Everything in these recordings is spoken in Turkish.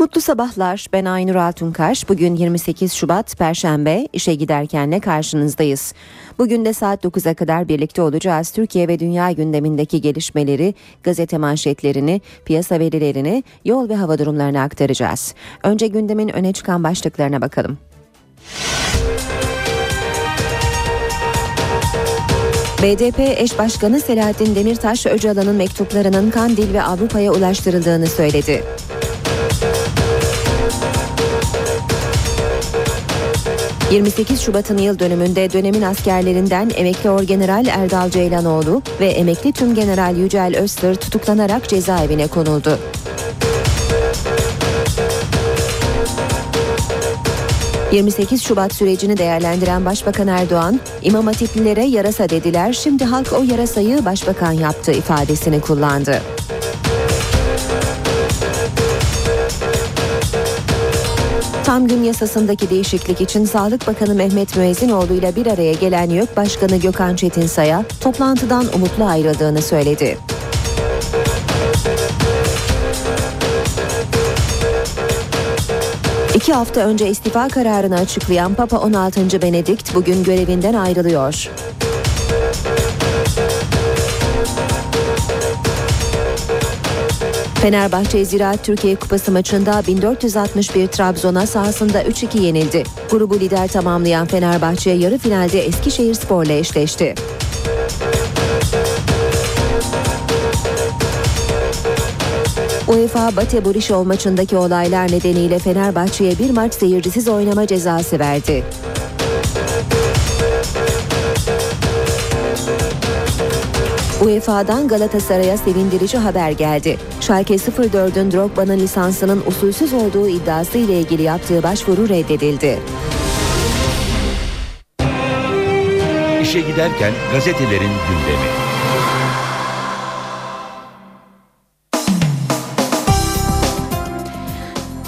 Mutlu sabahlar. Ben Aynur Altunkaş. Bugün 28 Şubat Perşembe. İşe giderkenle karşınızdayız. Bugün de saat 9'a kadar birlikte olacağız. Türkiye ve dünya gündemindeki gelişmeleri, gazete manşetlerini, piyasa verilerini, yol ve hava durumlarını aktaracağız. Önce gündemin öne çıkan başlıklarına bakalım. BDP eş başkanı Selahattin Demirtaş Öcalan'ın mektuplarının Kandil ve Avrupa'ya ulaştırıldığını söyledi. 28 Şubat'ın yıl dönümünde dönemin askerlerinden emekli orgeneral Erdal Ceylanoğlu ve emekli tüm general Yücel Öztür tutuklanarak cezaevine konuldu. ...28 Şubat sürecini değerlendiren Başbakan Erdoğan... ...İmam Hatiplilere yarasa dediler... ...şimdi halk o yarasayı başbakan yaptı ifadesini kullandı. Tam gün yasasındaki değişiklik için Sağlık Bakanı Mehmet Müezzinoğlu ile bir araya gelen YÖK Başkanı Gökhan Çetinsay'a toplantıdan umutlu ayrıldığını söyledi. İki hafta önce istifa kararını açıklayan Papa 16. Benedikt bugün görevinden ayrılıyor. Fenerbahçe Ziraat Türkiye Kupası maçında 1461 Trabzon'a sahasında 3-2 yenildi. Grubu lider tamamlayan Fenerbahçe yarı finalde Eskişehir Spor'la eşleşti. UEFA Bate Borisov maçındaki olaylar nedeniyle Fenerbahçe'ye bir maç seyircisiz oynama cezası verdi. UEFA'dan Galatasaray'a sevindirici haber geldi. Schalke 04'ün Drogba'nın lisansının usulsüz olduğu iddiası ile ilgili yaptığı başvuru reddedildi. İşe giderken gazetelerin gündemi.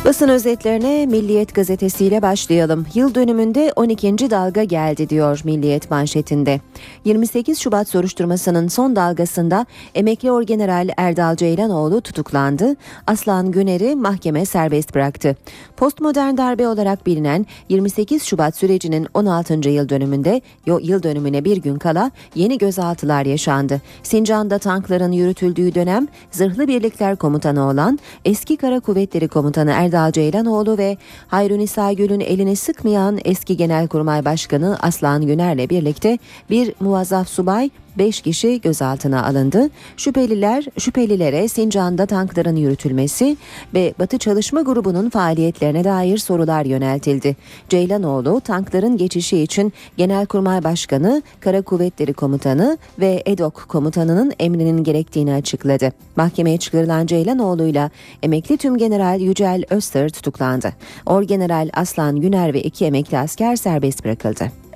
Basın özetlerine Milliyet gazetesiyle başlayalım. Yıl dönümünde 12. dalga geldi diyor Milliyet manşetinde. 28 Şubat soruşturmasının son dalgasında emekli orgeneral Erdal Ceylanoğlu tutuklandı. Aslan Güner'i mahkeme serbest bıraktı. Postmodern darbe olarak bilinen 28 Şubat sürecinin 16. yıl dönümünde yıl dönümüne bir gün kala yeni gözaltılar yaşandı. Sincan'da tankların yürütüldüğü dönem zırhlı birlikler komutanı olan eski Kara Kuvvetleri Komutanı Erdal Erdal Ceylanoğlu ve Hayrunisa Gül'ün elini sıkmayan eski Genelkurmay Başkanı Aslan Güner'le birlikte bir muvazzaf subay 5 kişi gözaltına alındı. Şüpheliler şüphelilere Sincan'da tankların yürütülmesi ve Batı Çalışma Grubu'nun faaliyetlerine dair sorular yöneltildi. Ceylanoğlu tankların geçişi için Genelkurmay Başkanı, Kara Kuvvetleri Komutanı ve EDOK Komutanı'nın emrinin gerektiğini açıkladı. Mahkemeye çıkarılan Ceylanoğlu ile emekli tüm general Yücel Öztür tutuklandı. Orgeneral Aslan Güner ve iki emekli asker serbest bırakıldı.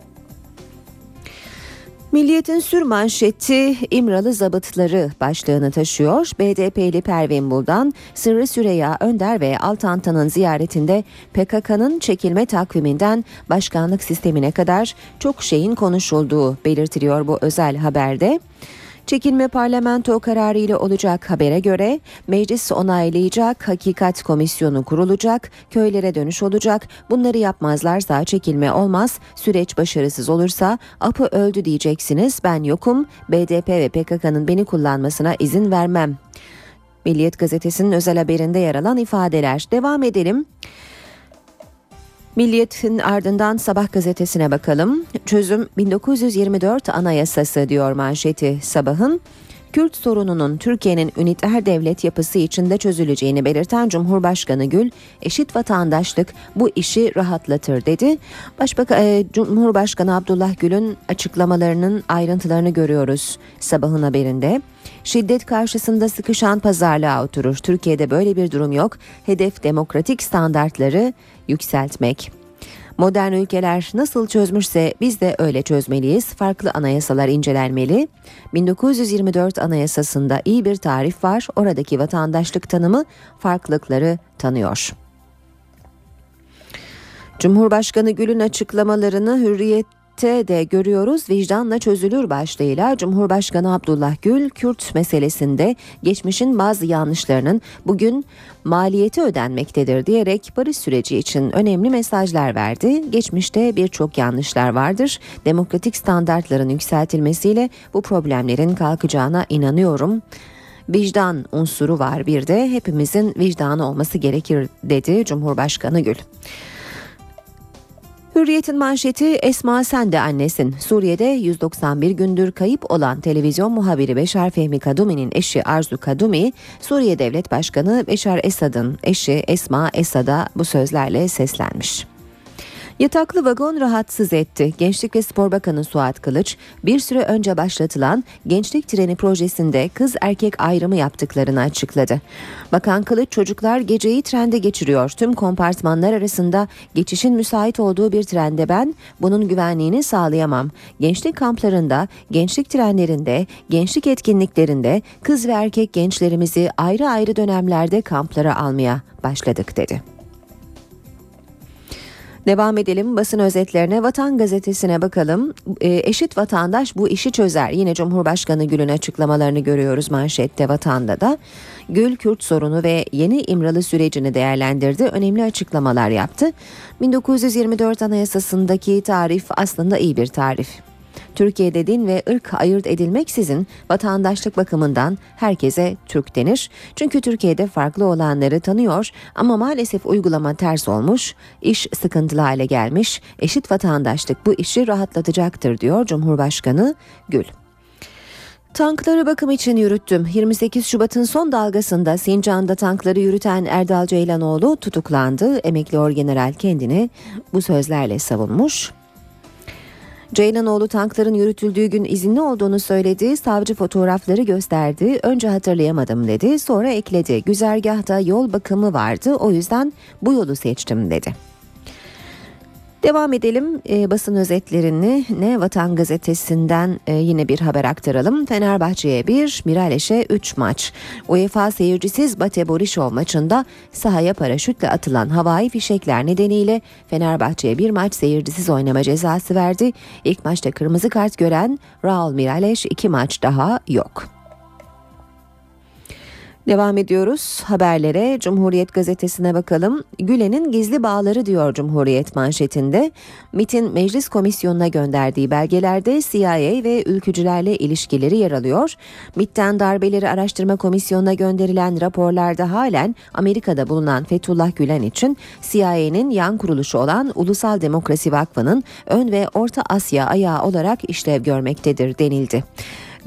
Milliyetin sür manşeti İmralı zabıtları başlığını taşıyor. BDP'li Pervin Buldan, Sırrı Süreya Önder ve Altantan'ın ziyaretinde PKK'nın çekilme takviminden başkanlık sistemine kadar çok şeyin konuşulduğu belirtiliyor bu özel haberde. Çekilme parlamento kararı ile olacak habere göre meclis onaylayacak, hakikat komisyonu kurulacak, köylere dönüş olacak. Bunları yapmazlarsa çekilme olmaz. Süreç başarısız olursa apı öldü diyeceksiniz. Ben yokum. BDP ve PKK'nın beni kullanmasına izin vermem. Milliyet gazetesinin özel haberinde yer alan ifadeler. Devam edelim. Milliyetin ardından Sabah gazetesine bakalım. Çözüm 1924 Anayasası diyor manşeti Sabah'ın. Kürt sorununun Türkiye'nin üniter devlet yapısı içinde çözüleceğini belirten Cumhurbaşkanı Gül, eşit vatandaşlık bu işi rahatlatır dedi. Başbakan e, Cumhurbaşkanı Abdullah Gül'ün açıklamalarının ayrıntılarını görüyoruz sabahın haberinde. Şiddet karşısında sıkışan pazarlığa oturur. Türkiye'de böyle bir durum yok. Hedef demokratik standartları yükseltmek. Modern ülkeler nasıl çözmüşse biz de öyle çözmeliyiz. Farklı anayasalar incelenmeli. 1924 Anayasası'nda iyi bir tarif var. Oradaki vatandaşlık tanımı farklılıkları tanıyor. Cumhurbaşkanı Gül'ün açıklamalarını Hürriyet de görüyoruz vicdanla çözülür başlığıyla Cumhurbaşkanı Abdullah Gül Kürt meselesinde geçmişin bazı yanlışlarının bugün maliyeti ödenmektedir diyerek barış süreci için önemli mesajlar verdi. Geçmişte birçok yanlışlar vardır. Demokratik standartların yükseltilmesiyle bu problemlerin kalkacağına inanıyorum vicdan unsuru var bir de hepimizin vicdanı olması gerekir dedi Cumhurbaşkanı Gül. Hürriyet'in manşeti Esma sen de annesin. Suriye'de 191 gündür kayıp olan televizyon muhabiri Beşar Fehmi Kadumi'nin eşi Arzu Kadumi, Suriye Devlet Başkanı Beşar Esad'ın eşi Esma Esad'a bu sözlerle seslenmiş. Yataklı vagon rahatsız etti. Gençlik ve Spor Bakanı Suat Kılıç bir süre önce başlatılan Gençlik Treni projesinde kız erkek ayrımı yaptıklarını açıkladı. Bakan Kılıç çocuklar geceyi trende geçiriyor. Tüm kompartmanlar arasında geçişin müsait olduğu bir trende ben bunun güvenliğini sağlayamam. Gençlik kamplarında, gençlik trenlerinde, gençlik etkinliklerinde kız ve erkek gençlerimizi ayrı ayrı dönemlerde kamplara almaya başladık dedi. Devam edelim basın özetlerine Vatan Gazetesi'ne bakalım. E, eşit vatandaş bu işi çözer. Yine Cumhurbaşkanı Gül'ün açıklamalarını görüyoruz manşette vatanda da. Gül Kürt sorunu ve yeni İmralı sürecini değerlendirdi. Önemli açıklamalar yaptı. 1924 Anayasası'ndaki tarif aslında iyi bir tarif. Türkiye'de din ve ırk ayırt edilmeksizin vatandaşlık bakımından herkese Türk denir. Çünkü Türkiye'de farklı olanları tanıyor ama maalesef uygulama ters olmuş, iş sıkıntılı hale gelmiş, eşit vatandaşlık bu işi rahatlatacaktır diyor Cumhurbaşkanı Gül. Tankları bakım için yürüttüm. 28 Şubat'ın son dalgasında Sincan'da tankları yürüten Erdal Ceylanoğlu tutuklandı. Emekli Orgeneral kendini bu sözlerle savunmuş. Ceylanoğlu tankların yürütüldüğü gün izinli olduğunu söyledi. Savcı fotoğrafları gösterdi. Önce hatırlayamadım dedi. Sonra ekledi. Güzergahta yol bakımı vardı. O yüzden bu yolu seçtim dedi. Devam edelim e, basın özetlerini ne Vatan Gazetesi'nden e, yine bir haber aktaralım. Fenerbahçe'ye 1, Miraleş'e 3 maç. UEFA seyircisiz Bate Borisov maçında sahaya paraşütle atılan havai fişekler nedeniyle Fenerbahçe'ye bir maç seyircisiz oynama cezası verdi. İlk maçta kırmızı kart gören Raul Miraleş iki maç daha yok. Devam ediyoruz haberlere. Cumhuriyet gazetesine bakalım. Gülen'in gizli bağları diyor Cumhuriyet manşetinde. MIT'in meclis komisyonuna gönderdiği belgelerde CIA ve ülkücülerle ilişkileri yer alıyor. MIT'ten darbeleri araştırma komisyonuna gönderilen raporlarda halen Amerika'da bulunan Fethullah Gülen için CIA'nin yan kuruluşu olan Ulusal Demokrasi Vakfı'nın ön ve Orta Asya ayağı olarak işlev görmektedir denildi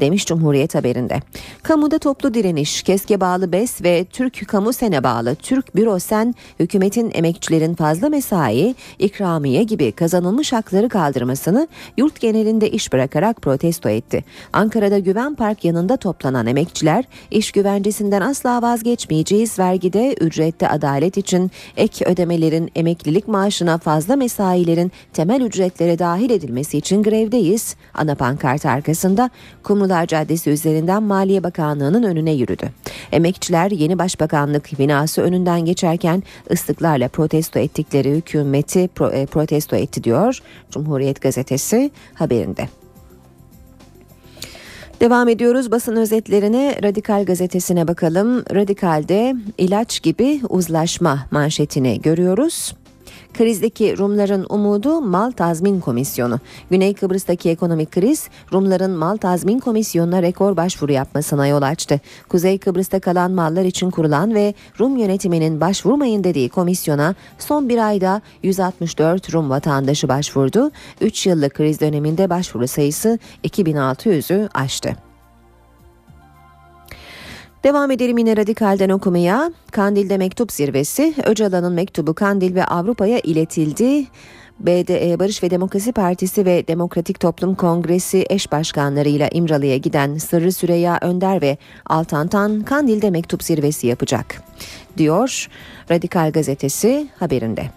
demiş Cumhuriyet haberinde. Kamuda toplu direniş, keske bağlı BES ve Türk Kamu Sene bağlı Türk Bürosen hükümetin emekçilerin fazla mesai, ikramiye gibi kazanılmış hakları kaldırmasını yurt genelinde iş bırakarak protesto etti. Ankara'da Güven Park yanında toplanan emekçiler iş güvencesinden asla vazgeçmeyeceğiz vergide ücrette adalet için ek ödemelerin emeklilik maaşına fazla mesailerin temel ücretlere dahil edilmesi için grevdeyiz. Ana pankart arkasında Kumru Kumrular Caddesi üzerinden Maliye Bakanlığı'nın önüne yürüdü. Emekçiler yeni başbakanlık binası önünden geçerken ıslıklarla protesto ettikleri hükümeti e, protesto etti diyor Cumhuriyet Gazetesi haberinde. Devam ediyoruz basın özetlerine Radikal gazetesine bakalım. Radikal'de ilaç gibi uzlaşma manşetini görüyoruz. Krizdeki Rumların umudu mal tazmin komisyonu. Güney Kıbrıs'taki ekonomik kriz Rumların mal tazmin komisyonuna rekor başvuru yapmasına yol açtı. Kuzey Kıbrıs'ta kalan mallar için kurulan ve Rum yönetiminin başvurmayın dediği komisyona son bir ayda 164 Rum vatandaşı başvurdu. 3 yıllık kriz döneminde başvuru sayısı 2600'ü aştı. Devam edelim yine Radikal'den okumaya. Kandil'de mektup zirvesi, Öcalan'ın mektubu Kandil ve Avrupa'ya iletildi. BDE Barış ve Demokrasi Partisi ve Demokratik Toplum Kongresi eş başkanlarıyla İmralı'ya giden Sırrı Süreyya Önder ve Altantan Kandil'de mektup zirvesi yapacak, diyor Radikal Gazetesi haberinde.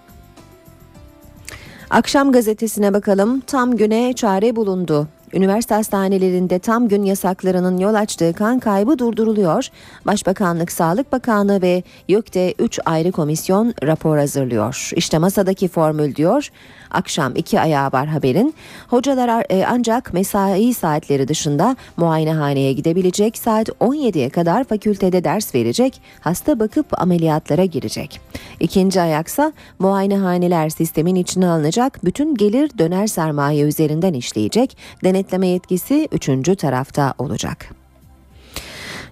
Akşam gazetesine bakalım. Tam güne çare bulundu. Üniversite hastanelerinde tam gün yasaklarının yol açtığı kan kaybı durduruluyor. Başbakanlık, Sağlık Bakanlığı ve YÖK'te 3 ayrı komisyon rapor hazırlıyor. İşte masadaki formül diyor. Akşam iki ayağı var haberin. Hocalar e, ancak mesai saatleri dışında muayenehaneye gidebilecek. Saat 17'ye kadar fakültede ders verecek. Hasta bakıp ameliyatlara girecek. İkinci ayaksa muayenehaneler sistemin içine alınacak. Bütün gelir döner sermaye üzerinden işleyecek. Denetleme yetkisi üçüncü tarafta olacak.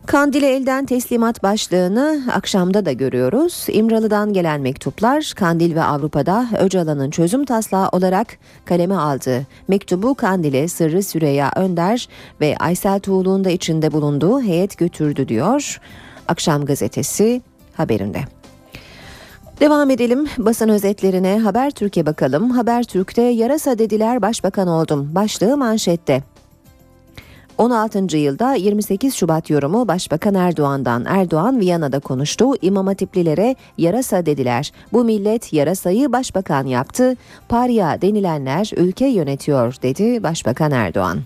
Kandil'e elden teslimat başlığını akşamda da görüyoruz. İmralı'dan gelen mektuplar Kandil ve Avrupa'da Öcalan'ın çözüm taslağı olarak kaleme aldığı mektubu Kandil'e Sırrı Süreyya Önder ve Aysel Tuğlu'nun da içinde bulunduğu heyet götürdü diyor. Akşam gazetesi haberinde. Devam edelim basın özetlerine Habertürk'e bakalım. Habertürk'te yarasa dediler başbakan oldum başlığı manşette. 16. yılda 28 Şubat yorumu Başbakan Erdoğan'dan Erdoğan Viyana'da konuştu. İmam Hatiplilere yarasa dediler. Bu millet yarasayı başbakan yaptı. Parya denilenler ülke yönetiyor dedi Başbakan Erdoğan.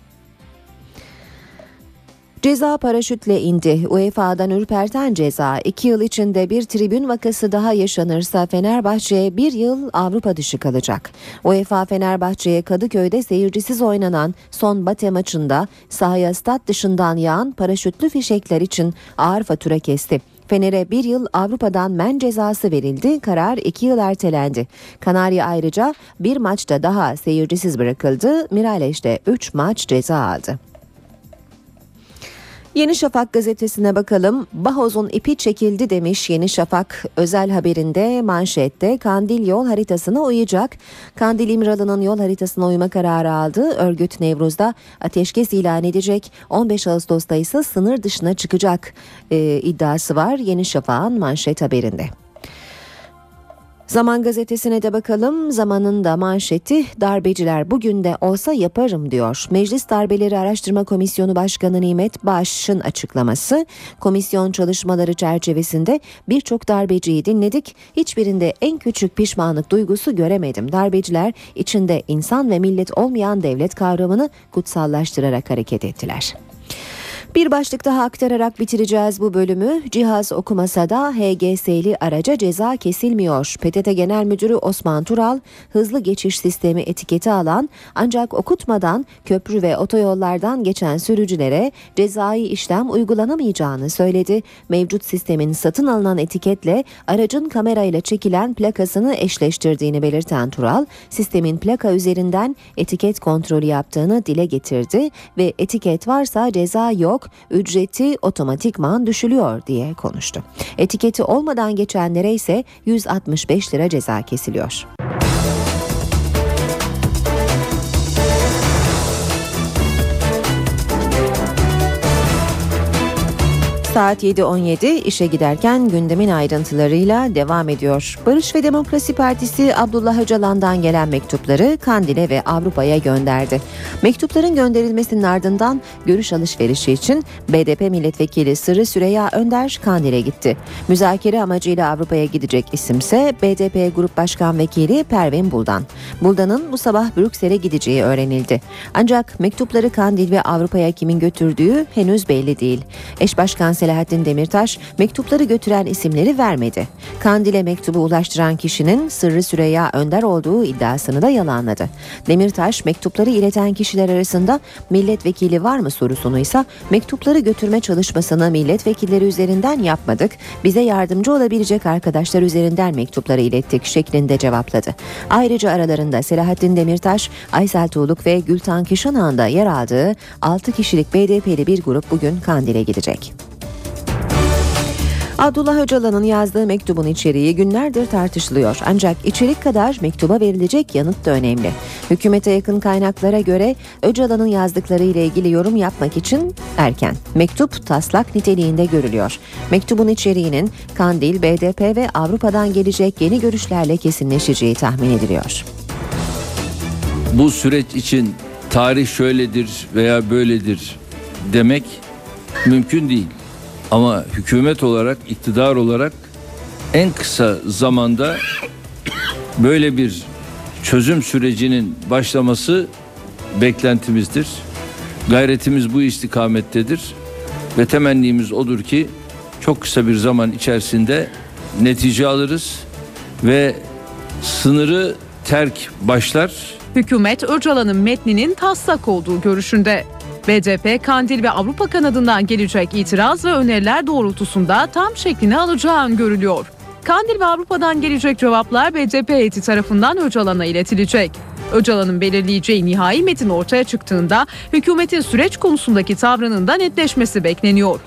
Ceza paraşütle indi. UEFA'dan ürperten ceza. İki yıl içinde bir tribün vakası daha yaşanırsa Fenerbahçe bir yıl Avrupa dışı kalacak. UEFA Fenerbahçe'ye Kadıköy'de seyircisiz oynanan son bate maçında sahaya stat dışından yağan paraşütlü fişekler için ağır fatura kesti. Fener'e bir yıl Avrupa'dan men cezası verildi. Karar iki yıl ertelendi. Kanarya ayrıca bir maçta daha seyircisiz bırakıldı. Miraleş de üç maç ceza aldı. Yeni Şafak gazetesine bakalım. Bahoz'un ipi çekildi demiş Yeni Şafak özel haberinde manşette Kandil yol haritasına uyacak. Kandil İmralı'nın yol haritasına uyma kararı aldı. Örgüt Nevruz'da ateşkes ilan edecek. 15 Ağustos'ta ise sınır dışına çıkacak e, iddiası var Yeni Şafak'ın manşet haberinde. Zaman gazetesine de bakalım. Zamanın da manşeti darbeciler bugün de olsa yaparım diyor. Meclis Darbeleri Araştırma Komisyonu Başkanı Nimet Baş'ın açıklaması. Komisyon çalışmaları çerçevesinde birçok darbeciyi dinledik. Hiçbirinde en küçük pişmanlık duygusu göremedim. Darbeciler içinde insan ve millet olmayan devlet kavramını kutsallaştırarak hareket ettiler. Bir başlık daha aktararak bitireceğiz bu bölümü. Cihaz okumasa da HGS'li araca ceza kesilmiyor. PTT Genel Müdürü Osman Tural hızlı geçiş sistemi etiketi alan ancak okutmadan köprü ve otoyollardan geçen sürücülere cezai işlem uygulanamayacağını söyledi. Mevcut sistemin satın alınan etiketle aracın kamerayla çekilen plakasını eşleştirdiğini belirten Tural, sistemin plaka üzerinden etiket kontrolü yaptığını dile getirdi ve etiket varsa ceza yok ücreti otomatikman düşülüyor diye konuştu. Etiketi olmadan geçenlere ise 165 lira ceza kesiliyor. Saat 7.17 işe giderken gündemin ayrıntılarıyla devam ediyor. Barış ve Demokrasi Partisi Abdullah Öcalan'dan gelen mektupları Kandil'e ve Avrupa'ya gönderdi. Mektupların gönderilmesinin ardından görüş alışverişi için BDP milletvekili Sırrı Süreyya Önder Kandil'e gitti. Müzakere amacıyla Avrupa'ya gidecek isimse BDP Grup Başkan Vekili Pervin Buldan. Buldan'ın bu sabah Brüksel'e gideceği öğrenildi. Ancak mektupları Kandil ve Avrupa'ya kimin götürdüğü henüz belli değil. Eş Başkan Selahattin Demirtaş mektupları götüren isimleri vermedi. Kandil'e mektubu ulaştıran kişinin Sırrı Süreyya Önder olduğu iddiasını da yalanladı. Demirtaş mektupları ileten kişiler arasında milletvekili var mı sorusunu ise mektupları götürme çalışmasını milletvekilleri üzerinden yapmadık. Bize yardımcı olabilecek arkadaşlar üzerinden mektupları ilettik şeklinde cevapladı. Ayrıca aralarında Selahattin Demirtaş, Aysel Tuğluk ve Gültan Kişanağ'ın da yer aldığı 6 kişilik BDP'li bir grup bugün Kandil'e gidecek. Abdullah Öcalan'ın yazdığı mektubun içeriği günlerdir tartışılıyor. Ancak içerik kadar mektuba verilecek yanıt da önemli. Hükümete yakın kaynaklara göre Öcalan'ın yazdıkları ile ilgili yorum yapmak için erken. Mektup taslak niteliğinde görülüyor. Mektubun içeriğinin Kandil, BDP ve Avrupa'dan gelecek yeni görüşlerle kesinleşeceği tahmin ediliyor. Bu süreç için tarih şöyledir veya böyledir demek mümkün değil. Ama hükümet olarak, iktidar olarak en kısa zamanda böyle bir çözüm sürecinin başlaması beklentimizdir. Gayretimiz bu istikamettedir ve temennimiz odur ki çok kısa bir zaman içerisinde netice alırız ve sınırı terk başlar. Hükümet Öcalan'ın metninin taslak olduğu görüşünde. BDP, Kandil ve Avrupa kanadından gelecek itiraz ve öneriler doğrultusunda tam şeklini alacağı öngörülüyor. Kandil ve Avrupa'dan gelecek cevaplar BDP heyeti tarafından Öcalan'a iletilecek. Öcalan'ın belirleyeceği nihai metin ortaya çıktığında hükümetin süreç konusundaki tavrının da netleşmesi bekleniyor.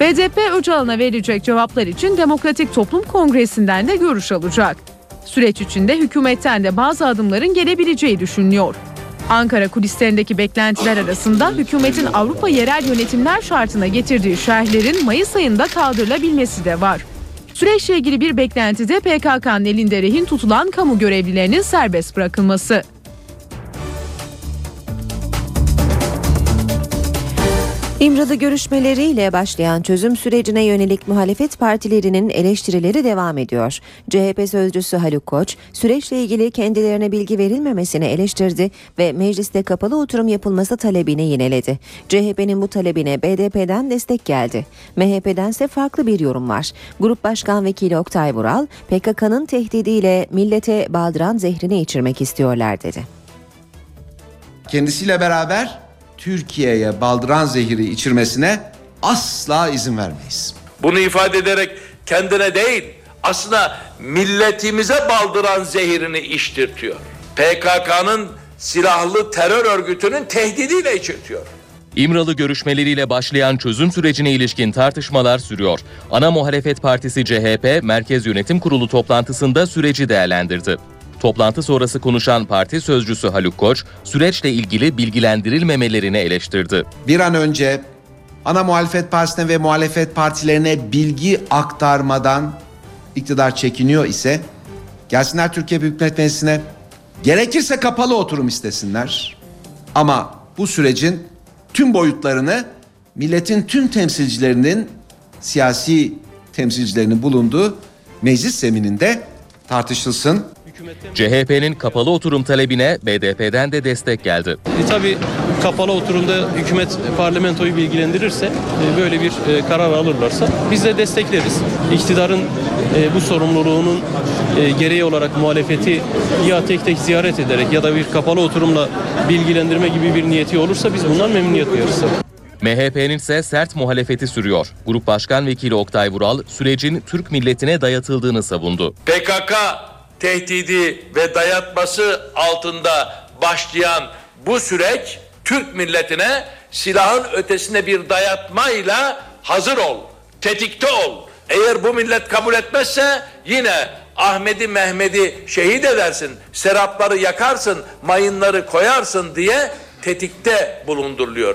BDP Öcalan'a verilecek cevaplar için Demokratik Toplum Kongresi'nden de görüş alacak. Süreç içinde hükümetten de bazı adımların gelebileceği düşünülüyor. Ankara kulislerindeki beklentiler arasında hükümetin Avrupa yerel yönetimler şartına getirdiği şerhlerin Mayıs ayında kaldırılabilmesi de var. Süreçle ilgili bir beklenti de PKK'nın elinde rehin tutulan kamu görevlilerinin serbest bırakılması. İmralı görüşmeleriyle başlayan çözüm sürecine yönelik muhalefet partilerinin eleştirileri devam ediyor. CHP sözcüsü Haluk Koç, süreçle ilgili kendilerine bilgi verilmemesini eleştirdi ve mecliste kapalı oturum yapılması talebini yineledi. CHP'nin bu talebine BDP'den destek geldi. MHP'den ise farklı bir yorum var. Grup Başkan Vekili Oktay Vural, PKK'nın tehdidiyle millete baldıran zehrini içirmek istiyorlar dedi. Kendisiyle beraber Türkiye'ye baldıran zehiri içirmesine asla izin vermeyiz. Bunu ifade ederek kendine değil aslında milletimize baldıran zehirini içtirtiyor. PKK'nın silahlı terör örgütünün tehdidiyle içirtiyor. İmralı görüşmeleriyle başlayan çözüm sürecine ilişkin tartışmalar sürüyor. Ana Muhalefet Partisi CHP Merkez Yönetim Kurulu toplantısında süreci değerlendirdi. Toplantı sonrası konuşan parti sözcüsü Haluk Koç, süreçle ilgili bilgilendirilmemelerini eleştirdi. Bir an önce ana muhalefet partisine ve muhalefet partilerine bilgi aktarmadan iktidar çekiniyor ise gelsinler Türkiye Büyük Millet Meclisi'ne gerekirse kapalı oturum istesinler. Ama bu sürecin tüm boyutlarını milletin tüm temsilcilerinin siyasi temsilcilerinin bulunduğu meclis zemininde tartışılsın. CHP'nin kapalı oturum talebine BDP'den de destek geldi. E, tabii kapalı oturumda hükümet parlamentoyu bilgilendirirse e, böyle bir e, karar alırlarsa biz de destekleriz. İktidarın e, bu sorumluluğunun e, gereği olarak muhalefeti ya tek tek ziyaret ederek ya da bir kapalı oturumla bilgilendirme gibi bir niyeti olursa biz bundan memnuniyet duyarız. MHP'nin ise sert muhalefeti sürüyor. Grup Başkan Vekili Oktay Vural sürecin Türk milletine dayatıldığını savundu. PKK tehdidi ve dayatması altında başlayan bu süreç Türk milletine silahın ötesinde bir dayatmayla hazır ol, tetikte ol. Eğer bu millet kabul etmezse yine Ahmet'i Mehmet'i şehit edersin, serapları yakarsın, mayınları koyarsın diye tetikte bulunduruluyor.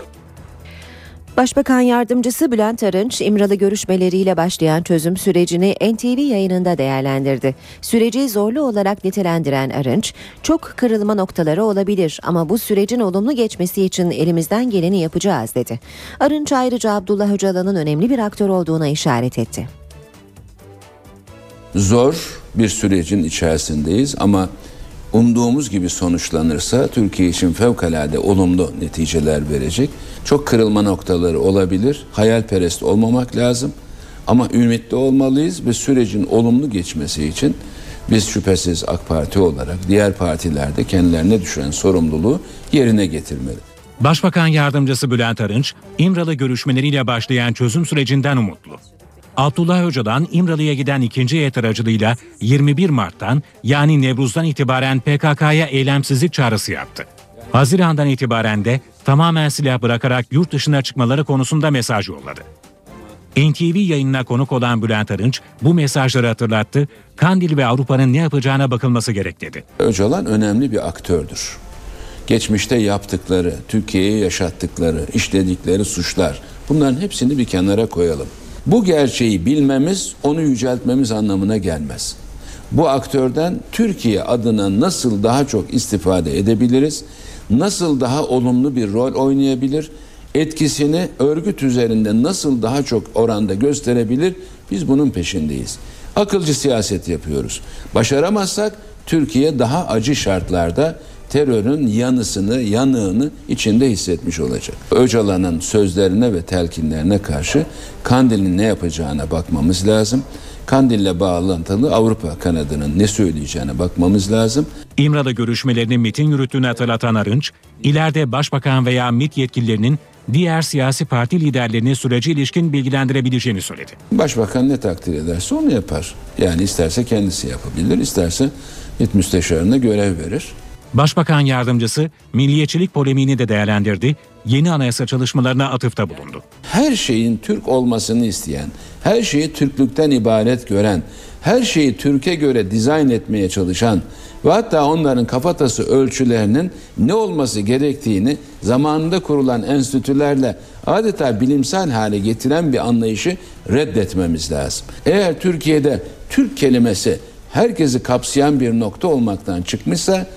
Başbakan Yardımcısı Bülent Arınç, İmralı görüşmeleriyle başlayan çözüm sürecini NTV yayınında değerlendirdi. Süreci zorlu olarak nitelendiren Arınç, çok kırılma noktaları olabilir ama bu sürecin olumlu geçmesi için elimizden geleni yapacağız dedi. Arınç ayrıca Abdullah Öcalan'ın önemli bir aktör olduğuna işaret etti. Zor bir sürecin içerisindeyiz ama umduğumuz gibi sonuçlanırsa Türkiye için fevkalade olumlu neticeler verecek. Çok kırılma noktaları olabilir. Hayalperest olmamak lazım. Ama ümitli olmalıyız ve sürecin olumlu geçmesi için biz şüphesiz AK Parti olarak diğer partilerde kendilerine düşen sorumluluğu yerine getirmeli. Başbakan Yardımcısı Bülent Arınç, İmralı görüşmeleriyle başlayan çözüm sürecinden umutlu. Abdullah Öcalan İmralı'ya giden ikinci heyet aracılığıyla 21 Mart'tan yani Nevruz'dan itibaren PKK'ya eylemsizlik çağrısı yaptı. Haziran'dan itibaren de tamamen silah bırakarak yurt dışına çıkmaları konusunda mesaj yolladı. NTV yayınına konuk olan Bülent Arınç bu mesajları hatırlattı, Kandil ve Avrupa'nın ne yapacağına bakılması gerek dedi. Öcalan önemli bir aktördür. Geçmişte yaptıkları, Türkiye'ye yaşattıkları, işledikleri suçlar bunların hepsini bir kenara koyalım. Bu gerçeği bilmemiz, onu yüceltmemiz anlamına gelmez. Bu aktörden Türkiye adına nasıl daha çok istifade edebiliriz? Nasıl daha olumlu bir rol oynayabilir? Etkisini örgüt üzerinde nasıl daha çok oranda gösterebilir? Biz bunun peşindeyiz. Akılcı siyaset yapıyoruz. Başaramazsak Türkiye daha acı şartlarda terörün yanısını, yanığını içinde hissetmiş olacak. Öcalan'ın sözlerine ve telkinlerine karşı Kandil'in ne yapacağına bakmamız lazım. Kandil'le bağlantılı Avrupa kanadının ne söyleyeceğine bakmamız lazım. İmralı görüşmelerini MIT'in yürüttüğünü hatırlatan Arınç, ileride başbakan veya MIT yetkililerinin diğer siyasi parti liderlerini sürece ilişkin bilgilendirebileceğini söyledi. Başbakan ne takdir ederse onu yapar. Yani isterse kendisi yapabilir, isterse MİT müsteşarına görev verir. Başbakan yardımcısı milliyetçilik polemiğini de değerlendirdi, yeni anayasa çalışmalarına atıfta bulundu. Her şeyin Türk olmasını isteyen, her şeyi Türklükten ibaret gören, her şeyi Türkiye göre dizayn etmeye çalışan ve hatta onların kafatası ölçülerinin ne olması gerektiğini zamanında kurulan enstitülerle adeta bilimsel hale getiren bir anlayışı reddetmemiz lazım. Eğer Türkiye'de Türk kelimesi herkesi kapsayan bir nokta olmaktan çıkmışsa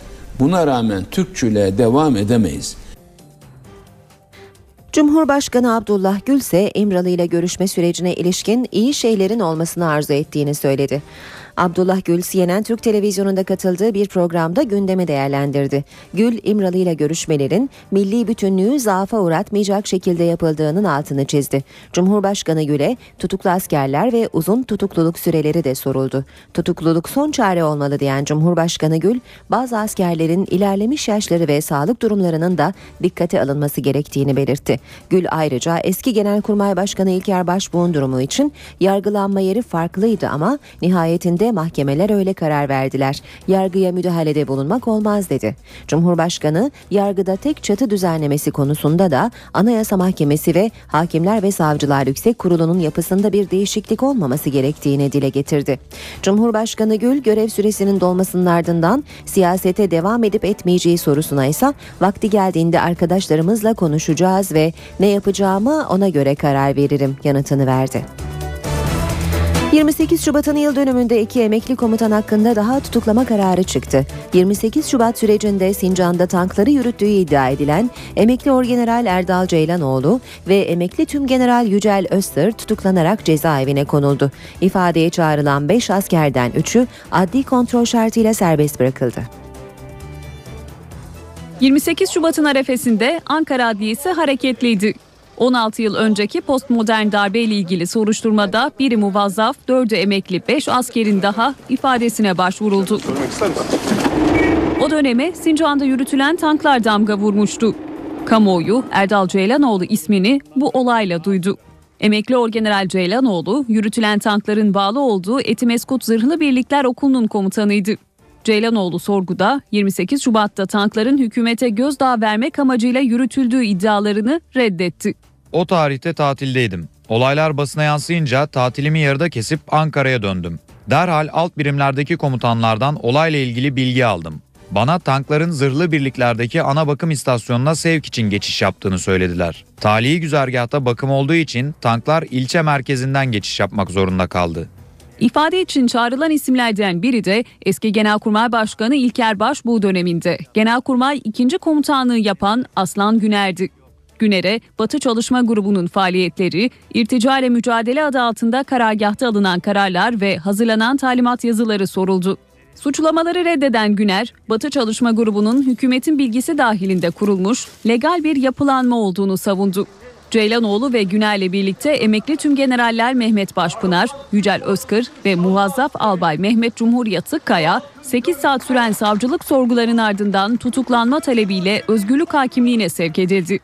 buna rağmen Türkçülüğe devam edemeyiz. Cumhurbaşkanı Abdullah Gül ise İmralı ile görüşme sürecine ilişkin iyi şeylerin olmasını arzu ettiğini söyledi. Abdullah Gül CNN Türk Televizyonu'nda katıldığı bir programda gündemi değerlendirdi. Gül, İmralı ile görüşmelerin milli bütünlüğü zaafa uğratmayacak şekilde yapıldığının altını çizdi. Cumhurbaşkanı Gül'e tutuklu askerler ve uzun tutukluluk süreleri de soruldu. Tutukluluk son çare olmalı diyen Cumhurbaşkanı Gül, bazı askerlerin ilerlemiş yaşları ve sağlık durumlarının da dikkate alınması gerektiğini belirtti. Gül ayrıca eski Genelkurmay Başkanı İlker Başbuğ'un durumu için yargılanma yeri farklıydı ama nihayetinde mahkemeler öyle karar verdiler. Yargıya müdahalede bulunmak olmaz dedi. Cumhurbaşkanı yargıda tek çatı düzenlemesi konusunda da Anayasa Mahkemesi ve Hakimler ve Savcılar Yüksek Kurulu'nun yapısında bir değişiklik olmaması gerektiğini dile getirdi. Cumhurbaşkanı Gül görev süresinin dolmasının ardından siyasete devam edip etmeyeceği sorusuna ise vakti geldiğinde arkadaşlarımızla konuşacağız ve ne yapacağımı ona göre karar veririm yanıtını verdi. 28 Şubat'ın yıl dönümünde iki emekli komutan hakkında daha tutuklama kararı çıktı. 28 Şubat sürecinde Sincan'da tankları yürüttüğü iddia edilen emekli Orgeneral Erdal Ceylanoğlu ve emekli Tümgeneral Yücel Öztır tutuklanarak cezaevine konuldu. İfadeye çağrılan 5 askerden 3'ü adli kontrol şartıyla serbest bırakıldı. 28 Şubat'ın arefesinde Ankara Adliyesi hareketliydi. 16 yıl önceki postmodern darbe ile ilgili soruşturmada biri muvazzaf, dördü emekli 5 askerin daha ifadesine başvuruldu. O döneme Sincan'da yürütülen tanklar damga vurmuştu. Kamuoyu Erdal Ceylanoğlu ismini bu olayla duydu. Emekli Orgeneral Ceylanoğlu yürütülen tankların bağlı olduğu Etimeskut Zırhlı Birlikler Okulu'nun komutanıydı. Ceylanoğlu sorguda 28 Şubat'ta tankların hükümete gözdağı vermek amacıyla yürütüldüğü iddialarını reddetti. O tarihte tatildeydim. Olaylar basına yansıyınca tatilimi yarıda kesip Ankara'ya döndüm. Derhal alt birimlerdeki komutanlardan olayla ilgili bilgi aldım. Bana tankların zırhlı birliklerdeki ana bakım istasyonuna sevk için geçiş yaptığını söylediler. Talihi güzergahta bakım olduğu için tanklar ilçe merkezinden geçiş yapmak zorunda kaldı. İfade için çağrılan isimlerden biri de eski Genelkurmay Başkanı İlker Başbuğ döneminde Genelkurmay 2. komutanlığı yapan Aslan Güner'di. Güner'e Batı Çalışma Grubu'nun faaliyetleri, irtica ile mücadele adı altında karargahta alınan kararlar ve hazırlanan talimat yazıları soruldu. Suçlamaları reddeden Güner, Batı Çalışma Grubu'nun hükümetin bilgisi dahilinde kurulmuş legal bir yapılanma olduğunu savundu. Ceylanoğlu ve Güner'le birlikte emekli tüm generaller Mehmet Başpınar, Yücel Özkır ve muvazzaf albay Mehmet Cumhur Yatıkkaya 8 saat süren savcılık sorgularının ardından tutuklanma talebiyle özgürlük hakimliğine sevk edildi.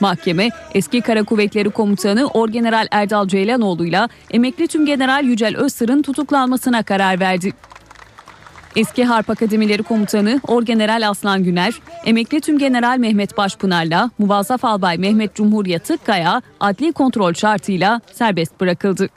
Mahkeme eski Kara Kuvvetleri Komutanı Orgeneral Erdal Ceylanoğlu ile emekli tümgeneral Yücel Özsır'ın tutuklanmasına karar verdi. Eski Harp Akademileri Komutanı Orgeneral Aslan Güner, emekli tümgeneral Mehmet Başpınar'la muvazzaf albay Mehmet Cumhur Yatıkkaya adli kontrol şartıyla serbest bırakıldı.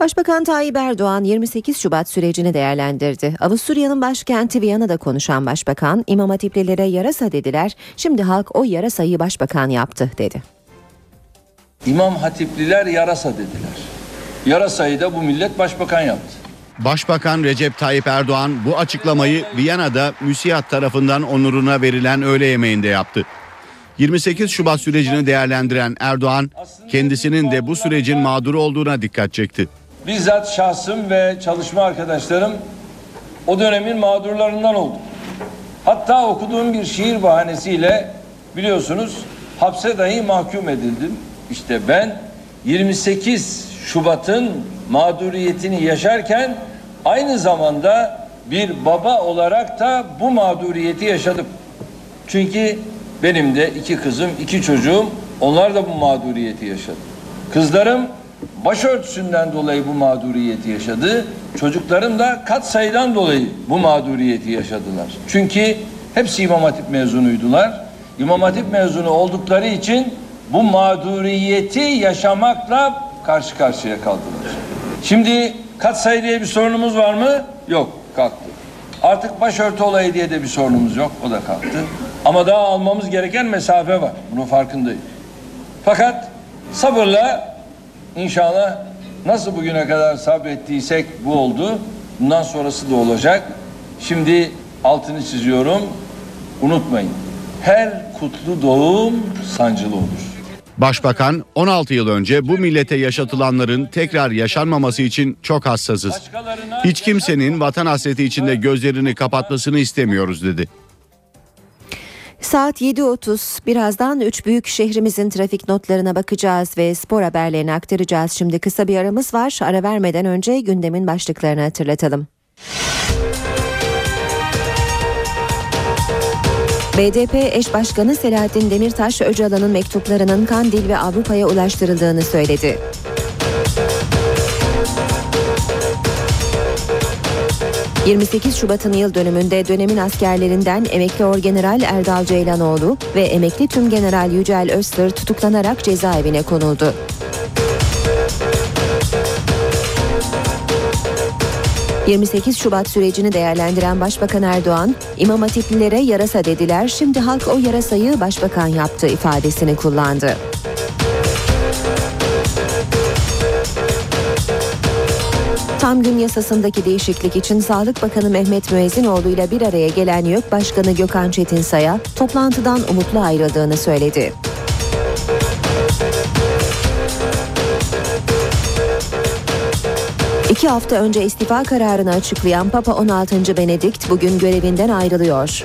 Başbakan Tayyip Erdoğan 28 Şubat sürecini değerlendirdi. Avusturya'nın başkenti Viyana'da konuşan başbakan, İmam Hatiplilere yarasa dediler, şimdi halk o yarasayı başbakan yaptı dedi. İmam Hatipliler yarasa dediler. Yarasayı da bu millet başbakan yaptı. Başbakan Recep Tayyip Erdoğan bu açıklamayı Viyana'da müsiyat tarafından onuruna verilen öğle yemeğinde yaptı. 28 Şubat sürecini değerlendiren Erdoğan kendisinin de bu sürecin mağduru olduğuna dikkat çekti. Bizzat şahsım ve çalışma arkadaşlarım o dönemin mağdurlarından. Hatta Hatta okuduğum bir şiir bahanesiyle biliyorsunuz hapse dahi mahkum edildim. İşte ben 28 Şubat'ın mağduriyetini yaşarken aynı zamanda bir baba olarak da bu mağduriyeti yaşadım. Çünkü benim de iki kızım, iki çocuğum onlar da bu mağduriyeti yaşadı. Kızlarım başörtüsünden dolayı bu mağduriyeti yaşadı. Çocuklarım da kat sayıdan dolayı bu mağduriyeti yaşadılar. Çünkü hepsi İmam Hatip mezunuydular. İmam Hatip mezunu oldukları için bu mağduriyeti yaşamakla karşı karşıya kaldılar. Şimdi kat sayı diye bir sorunumuz var mı? Yok, kalktı. Artık başörtü olayı diye de bir sorunumuz yok, o da kalktı. Ama daha almamız gereken mesafe var, bunun farkındayım. Fakat sabırla inşallah nasıl bugüne kadar sabrettiysek bu oldu. Bundan sonrası da olacak. Şimdi altını çiziyorum. Unutmayın. Her kutlu doğum sancılı olur. Başbakan 16 yıl önce bu millete yaşatılanların tekrar yaşanmaması için çok hassasız. Hiç kimsenin vatan hasreti içinde gözlerini kapatmasını istemiyoruz dedi. Saat 7.30 birazdan 3 büyük şehrimizin trafik notlarına bakacağız ve spor haberlerini aktaracağız. Şimdi kısa bir aramız var. Ara vermeden önce gündemin başlıklarını hatırlatalım. BDP eş başkanı Selahattin Demirtaş Öcalan'ın mektuplarının Kandil ve Avrupa'ya ulaştırıldığını söyledi. ...28 Şubat'ın yıl dönümünde dönemin askerlerinden emekli orgeneral Erdal Ceylanoğlu ve emekli tümgeneral Yücel Öztır tutuklanarak cezaevine konuldu. ...28 Şubat sürecini değerlendiren Başbakan Erdoğan... ...İmam Hatiplilere yarasa dediler... ...şimdi halk o yarasayı başbakan yaptı ifadesini kullandı. Tam gün yasasındaki değişiklik için Sağlık Bakanı Mehmet Müezzinoğlu ile bir araya gelen YÖK Başkanı Gökhan Çetinsay'a toplantıdan umutlu ayrıldığını söyledi. İki hafta önce istifa kararını açıklayan Papa 16. Benedikt bugün görevinden ayrılıyor.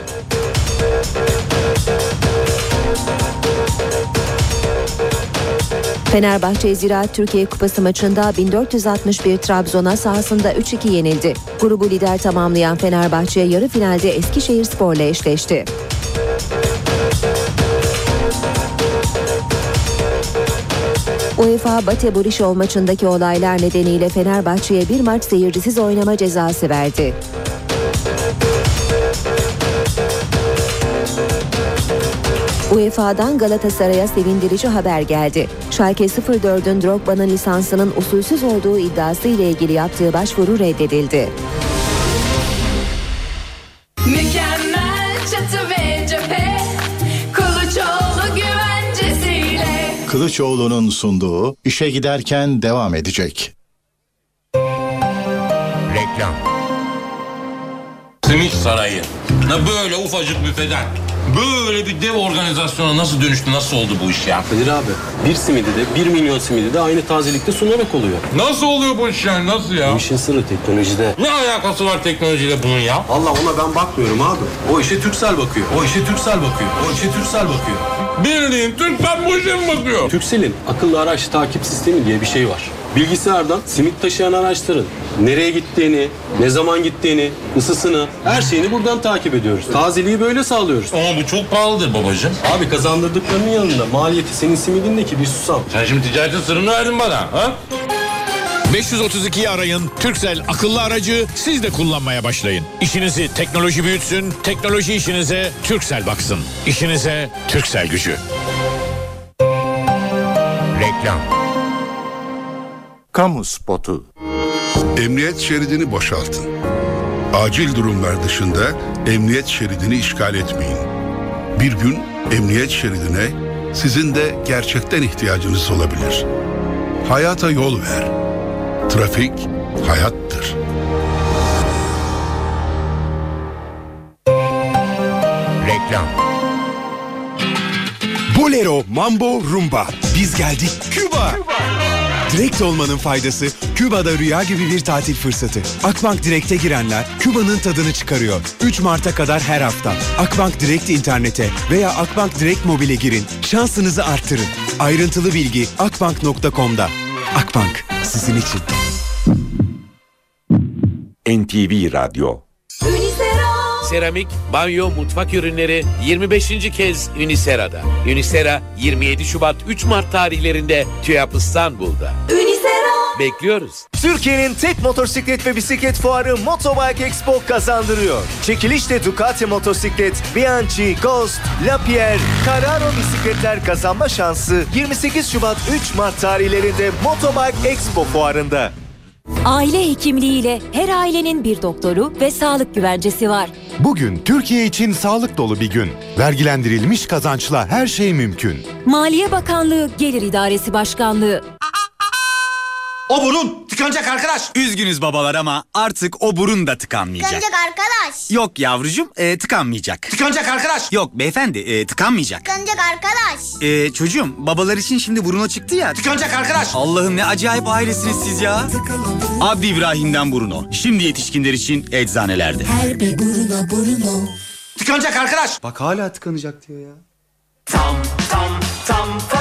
Fenerbahçe Ziraat Türkiye Kupası maçında 1461 Trabzon'a sahasında 3-2 yenildi. Grubu lider tamamlayan Fenerbahçe yarı finalde Eskişehir Spor'la eşleşti. UEFA Bate Borisov maçındaki olaylar nedeniyle Fenerbahçe'ye bir maç seyircisiz oynama cezası verdi. UEFA'dan Galatasaray'a sevindirici haber geldi. Schalke 04'ün Drogba'nın lisansının usulsüz olduğu iddiası ile ilgili yaptığı başvuru reddedildi. Kılıçoğlu'nun sunduğu işe giderken devam edecek. Reklam. Simit Sarayı. Ne böyle ufacık büfeden. Böyle bir dev organizasyona nasıl dönüştü, nasıl oldu bu iş ya? Kadir abi bir simidi de bir milyon simidi de aynı tazelikte sunarak oluyor. Nasıl oluyor bu iş yani, nasıl ya? Bu işin sırrı teknolojide. Ne alakası var teknolojiyle bunun ya? Allah ona ben bakmıyorum abi. O işe Türksel bakıyor. O işe Türksel bakıyor. O işe Türksel bakıyor. Bildiğin Türkmen bu işe mi bakıyor? Türksel'in akıllı araç takip sistemi diye bir şey var. Bilgisayardan simit taşıyan araçların nereye gittiğini, ne zaman gittiğini, ısısını, her şeyini buradan takip ediyoruz. Tazeliği böyle sağlıyoruz. Ama bu çok pahalıdır babacığım. Abi kazandırdıklarının yanında maliyeti senin simidindeki bir susam. Sen şimdi ticaretin sırrını verdin bana. Ha? 532'yi arayın. Türksel akıllı aracı siz de kullanmaya başlayın. İşinizi teknoloji büyütsün, teknoloji işinize Türksel baksın. İşinize Türksel gücü. Reklam. Kamu spotu. Emniyet şeridini boşaltın. Acil durumlar dışında emniyet şeridini işgal etmeyin. Bir gün emniyet şeridine sizin de gerçekten ihtiyacınız olabilir. Hayata yol ver. Trafik hayattır. Reklam. Bolero, Mambo, Rumba. Biz geldik Küba. Direkt olmanın faydası Küba'da rüya gibi bir tatil fırsatı. Akbank Direkt'e girenler Küba'nın tadını çıkarıyor. 3 Mart'a kadar her hafta. Akbank Direkt internete veya Akbank Direkt mobile girin. Şansınızı arttırın. Ayrıntılı bilgi akbank.com'da. Akbank sizin için. NTV Radyo Seramik, banyo, mutfak ürünleri 25. kez Unisera'da. Unisera 27 Şubat 3 Mart tarihlerinde TÜYAP İstanbul'da. Bekliyoruz. Türkiye'nin tek motosiklet ve bisiklet fuarı Motobike Expo kazandırıyor. Çekilişte Ducati motosiklet, Bianchi, Ghost, Lapierre, Carraro bisikletler kazanma şansı 28 Şubat 3 Mart tarihlerinde Motobike Expo fuarında. Aile hekimliğiyle her ailenin bir doktoru ve sağlık güvencesi var. Bugün Türkiye için sağlık dolu bir gün. Vergilendirilmiş kazançla her şey mümkün. Maliye Bakanlığı Gelir İdaresi Başkanlığı. O burun tıkanacak arkadaş. Üzgünüz babalar ama artık o burun da tıkanmayacak. Tıkanacak arkadaş. Yok yavrucuğum e, tıkanmayacak. Tıkanacak arkadaş. Yok beyefendi e, tıkanmayacak. Tıkanacak arkadaş. E, çocuğum babalar için şimdi buruna çıktı ya. Tıkanacak arkadaş. Allah'ım ne acayip ailesiniz siz ya. Abdi İbrahim'den Bruno. Şimdi yetişkinler için eczanelerde. Her bir buruna Bruno. Tıkanacak arkadaş. Bak hala tıkanacak diyor ya. Tam tam tam factoring.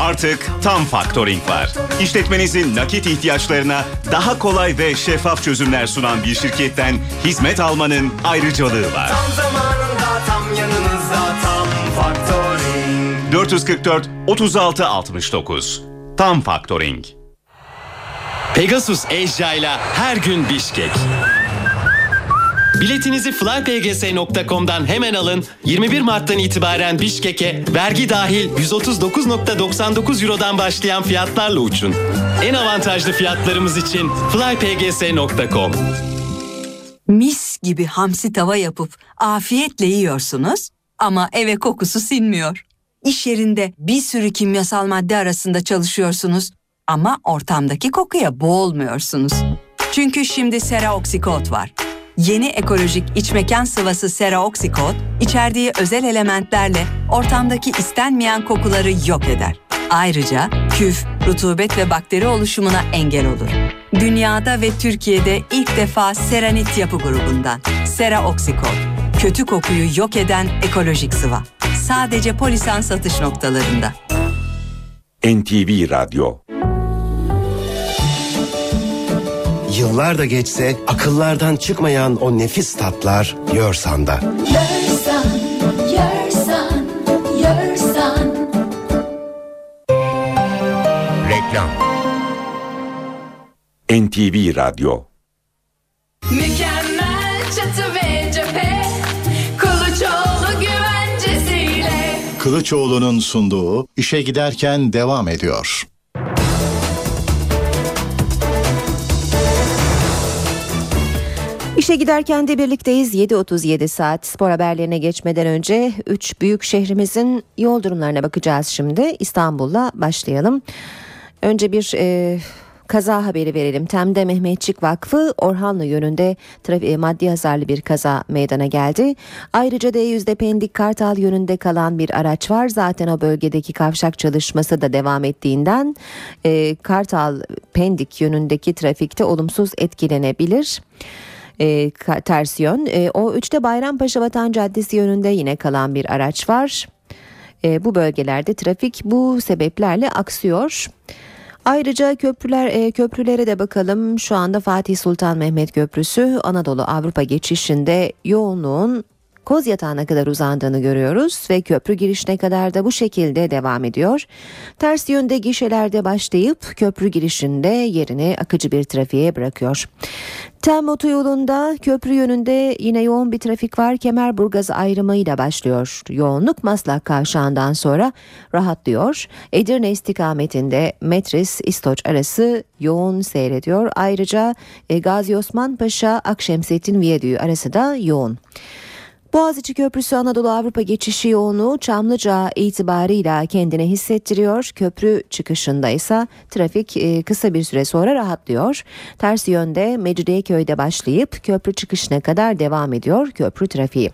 Artık tam factoring var. İşletmenizin nakit ihtiyaçlarına daha kolay ve şeffaf çözümler sunan bir şirketten hizmet almanın ayrıcalığı var. Tam zamanında tam yanınızda tam factoring. 444 36 69. Tam factoring. Pegasus ile her gün Bişkek. Biletinizi flypgs.com'dan hemen alın. 21 Mart'tan itibaren Bişkek'e vergi dahil 139.99 Euro'dan başlayan fiyatlarla uçun. En avantajlı fiyatlarımız için flypgs.com. Mis gibi hamsi tava yapıp afiyetle yiyorsunuz ama eve kokusu sinmiyor. İş yerinde bir sürü kimyasal madde arasında çalışıyorsunuz ama ortamdaki kokuya boğulmuyorsunuz. Çünkü şimdi Sera Oxykot var. Yeni ekolojik iç mekan sıvası Sera Oxykot, içerdiği özel elementlerle ortamdaki istenmeyen kokuları yok eder. Ayrıca küf, rutubet ve bakteri oluşumuna engel olur. Dünyada ve Türkiye'de ilk defa Seranit yapı grubundan Sera Oxykot. Kötü kokuyu yok eden ekolojik sıva. Sadece Polisan satış noktalarında. NTV Radyo Yıllar da geçse akıllardan çıkmayan o nefis tatlar Yorsan'da. Yersan, yersan, yersan. Reklam NTV Radyo Mükemmel çatı ve cephe. Kılıçoğlu güvencesiyle. Kılıçoğlu'nun sunduğu işe giderken devam ediyor. İşe giderken de birlikteyiz. 7.37 saat spor haberlerine geçmeden önce 3 büyük şehrimizin yol durumlarına bakacağız şimdi. İstanbul'la başlayalım. Önce bir e, kaza haberi verelim. Tem'de Mehmetçik Vakfı Orhanlı yönünde trafi- e, maddi hasarlı bir kaza meydana geldi. Ayrıca D100'de Pendik Kartal yönünde kalan bir araç var. Zaten o bölgedeki kavşak çalışması da devam ettiğinden e, Kartal Pendik yönündeki trafikte olumsuz etkilenebilir e, ters yön. E, o 3'te Bayrampaşa Vatan Caddesi yönünde yine kalan bir araç var. E, bu bölgelerde trafik bu sebeplerle aksıyor. Ayrıca köprüler e, köprülere de bakalım. Şu anda Fatih Sultan Mehmet Köprüsü Anadolu Avrupa geçişinde yoğunluğun Koz yatağına kadar uzandığını görüyoruz ve köprü girişine kadar da bu şekilde devam ediyor. Ters yönde gişelerde başlayıp köprü girişinde yerini akıcı bir trafiğe bırakıyor. Tem otoyolunda köprü yönünde yine yoğun bir trafik var. Kemerburgaz ayrımıyla başlıyor. Yoğunluk Maslak kavşağından sonra rahatlıyor. Edirne istikametinde Metris İstoç arası yoğun seyrediyor. Ayrıca e, Gazi Osman Paşa Akşemsettin Viyadüğü arası da yoğun. Boğaziçi Köprüsü Anadolu Avrupa geçişi yoğunluğu Çamlıca itibarıyla kendine hissettiriyor. Köprü çıkışında ise trafik e, kısa bir süre sonra rahatlıyor. Ters yönde Mecidiyeköy'de başlayıp köprü çıkışına kadar devam ediyor köprü trafiği.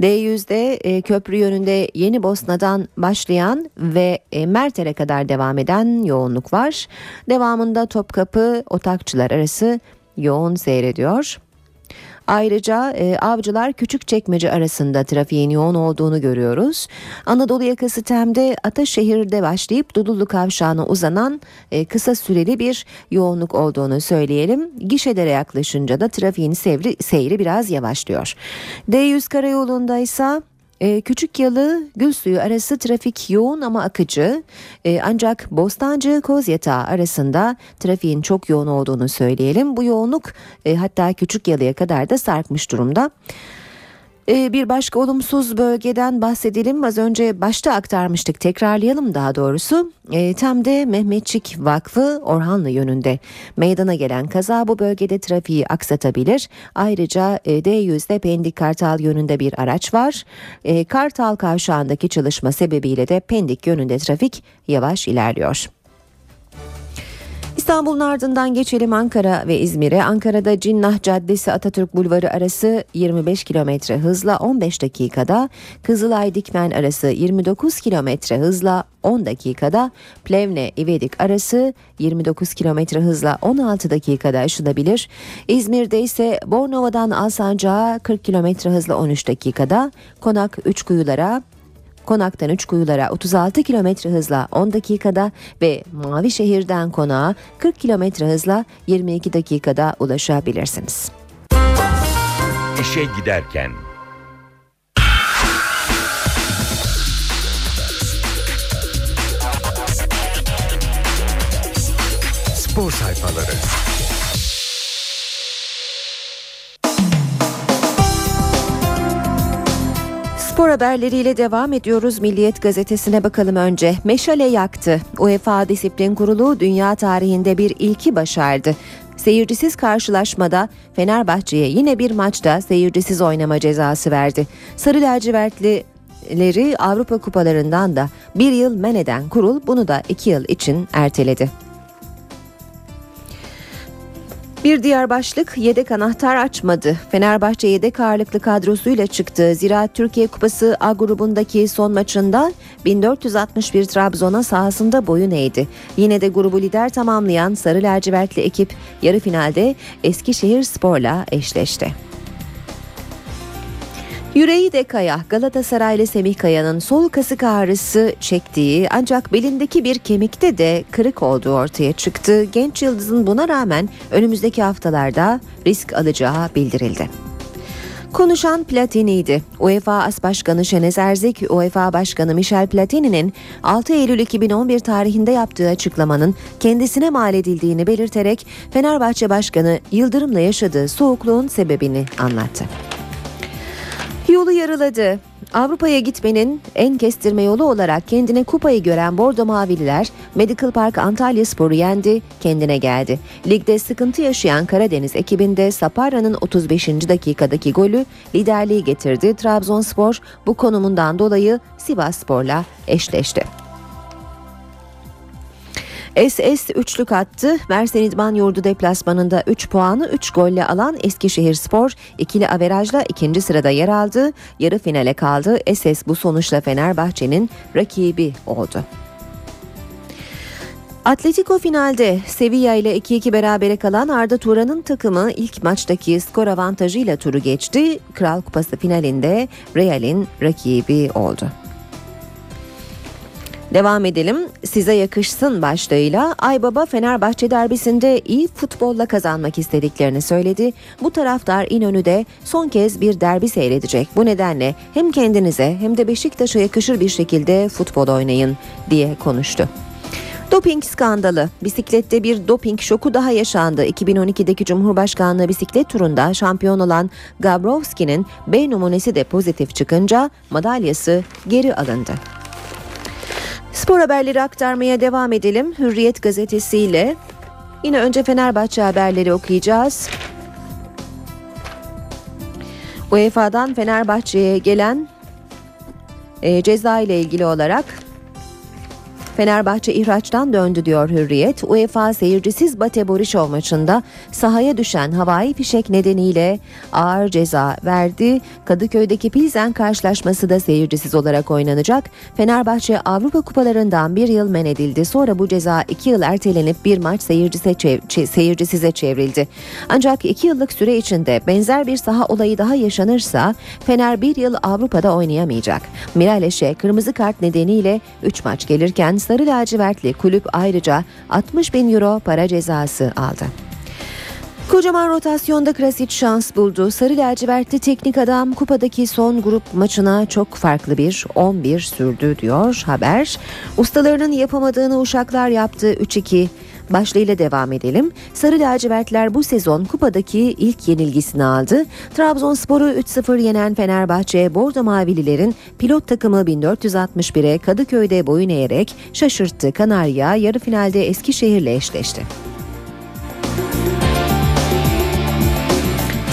D100'de e, köprü yönünde Yeni Bosna'dan başlayan ve e, Merter'e kadar devam eden yoğunluk var. Devamında Topkapı Otakçılar arası yoğun seyrediyor. Ayrıca e, avcılar Küçükçekmece arasında trafiğin yoğun olduğunu görüyoruz. Anadolu yakası Tem'de Ataşehir'de başlayıp Dudullu Kavşağı'na uzanan e, kısa süreli bir yoğunluk olduğunu söyleyelim. Gişelere yaklaşınca da trafiğin seyri, seyri biraz yavaşlıyor. D100 karayolunda ise e, Küçük Yalı Gülsuyu arası trafik yoğun ama akıcı. E, ancak Bostancı Kozyatağı arasında trafiğin çok yoğun olduğunu söyleyelim. Bu yoğunluk e, hatta Küçük Yalı'ya kadar da sarkmış durumda. E, bir başka olumsuz bölgeden bahsedelim. Az önce başta aktarmıştık. Tekrarlayalım daha doğrusu. E, Tem'de Mehmetçik Vakfı Orhanlı yönünde meydana gelen kaza bu bölgede trafiği aksatabilir. Ayrıca e, D100'de Pendik Kartal yönünde bir araç var. E, Kartal kavşağındaki çalışma sebebiyle de Pendik yönünde trafik yavaş ilerliyor. İstanbul'un ardından geçelim Ankara ve İzmir'e. Ankara'da Cinnah Caddesi Atatürk Bulvarı arası 25 km hızla 15 dakikada, Kızılay Dikmen arası 29 km hızla 10 dakikada, Plevne İvedik arası 29 km hızla 16 dakikada aşılabilir. İzmir'de ise Bornova'dan Alsancak'a 40 km hızla 13 dakikada, Konak Üçkuyular'a Konak'tan Üçkuyular'a 36 km hızla 10 dakikada ve Mavi Şehir'den Konak'a 40 km hızla 22 dakikada ulaşabilirsiniz. İşe giderken. Spor sayfaları. Spor haberleriyle devam ediyoruz. Milliyet gazetesine bakalım önce. Meşale yaktı. UEFA Disiplin Kurulu dünya tarihinde bir ilki başardı. Seyircisiz karşılaşmada Fenerbahçe'ye yine bir maçta seyircisiz oynama cezası verdi. Sarı lacivertlileri Avrupa kupalarından da bir yıl men eden kurul bunu da iki yıl için erteledi. Bir diğer başlık yedek anahtar açmadı. Fenerbahçe yedek ağırlıklı kadrosuyla çıktı. Zira Türkiye Kupası A grubundaki son maçında 1461 Trabzon'a sahasında boyun eğdi. Yine de grubu lider tamamlayan Sarı Lacivertli ekip yarı finalde Eskişehir Spor'la eşleşti. Yüreği de kaya Galatasaraylı Semih Kaya'nın sol kasık ağrısı çektiği ancak belindeki bir kemikte de kırık olduğu ortaya çıktı. Genç yıldızın buna rağmen önümüzdeki haftalarda risk alacağı bildirildi. Konuşan Platini'ydi. UEFA As Başkanı Şenez Erzik, UEFA Başkanı Michel Platini'nin 6 Eylül 2011 tarihinde yaptığı açıklamanın kendisine mal edildiğini belirterek Fenerbahçe Başkanı Yıldırım'la yaşadığı soğukluğun sebebini anlattı. Yolu yarıladı. Avrupa'ya gitmenin en kestirme yolu olarak kendine kupayı gören Bordo Mavililer Medical Park Antalya Spor'u yendi, kendine geldi. Ligde sıkıntı yaşayan Karadeniz ekibinde Saparra'nın 35. dakikadaki golü liderliği getirdi. Trabzonspor bu konumundan dolayı Sivas Spor'la eşleşti. SS üçlük attı. Mersin İdman Yurdu deplasmanında 3 puanı 3 golle alan Eskişehir Spor ikili averajla ikinci sırada yer aldı. Yarı finale kaldı. SS bu sonuçla Fenerbahçe'nin rakibi oldu. Atletico finalde Sevilla ile 2-2 berabere kalan Arda Turan'ın takımı ilk maçtaki skor avantajıyla turu geçti. Kral Kupası finalinde Real'in rakibi oldu. Devam edelim. Size yakışsın başlığıyla Aybaba Fenerbahçe derbisinde iyi futbolla kazanmak istediklerini söyledi. Bu taraftar İnönü'de son kez bir derbi seyredecek. Bu nedenle hem kendinize hem de Beşiktaş'a yakışır bir şekilde futbol oynayın diye konuştu. Doping skandalı. Bisiklette bir doping şoku daha yaşandı. 2012'deki Cumhurbaşkanlığı bisiklet turunda şampiyon olan Gabrovski'nin B numunesi de pozitif çıkınca madalyası geri alındı. Spor haberleri aktarmaya devam edelim. Hürriyet gazetesiyle yine önce Fenerbahçe haberleri okuyacağız. UEFA'dan Fenerbahçe'ye gelen e, ceza ile ilgili olarak Fenerbahçe ihraçtan döndü diyor Hürriyet. UEFA seyircisiz Bate Borisov maçında sahaya düşen havai fişek nedeniyle ağır ceza verdi. Kadıköy'deki Pilsen karşılaşması da seyircisiz olarak oynanacak. Fenerbahçe Avrupa kupalarından bir yıl men edildi. Sonra bu ceza iki yıl ertelenip bir maç seyircisize, çev- seyircisize çevrildi. Ancak iki yıllık süre içinde benzer bir saha olayı daha yaşanırsa Fener bir yıl Avrupa'da oynayamayacak. Miraleş'e kırmızı kart nedeniyle 3 maç gelirken Sarı Lacivertli kulüp ayrıca 60 bin euro para cezası aldı. Kocaman rotasyonda Krasic şans buldu. Sarı lacivertli teknik adam kupadaki son grup maçına çok farklı bir 11 sürdü diyor haber. Ustalarının yapamadığını uşaklar yaptı 3-2 başlığıyla devam edelim. Sarı lacivertler bu sezon kupadaki ilk yenilgisini aldı. Trabzonspor'u 3-0 yenen Fenerbahçe Bordo Mavililerin pilot takımı 1461'e Kadıköy'de boyun eğerek şaşırttı. Kanarya yarı finalde Eskişehir'le eşleşti.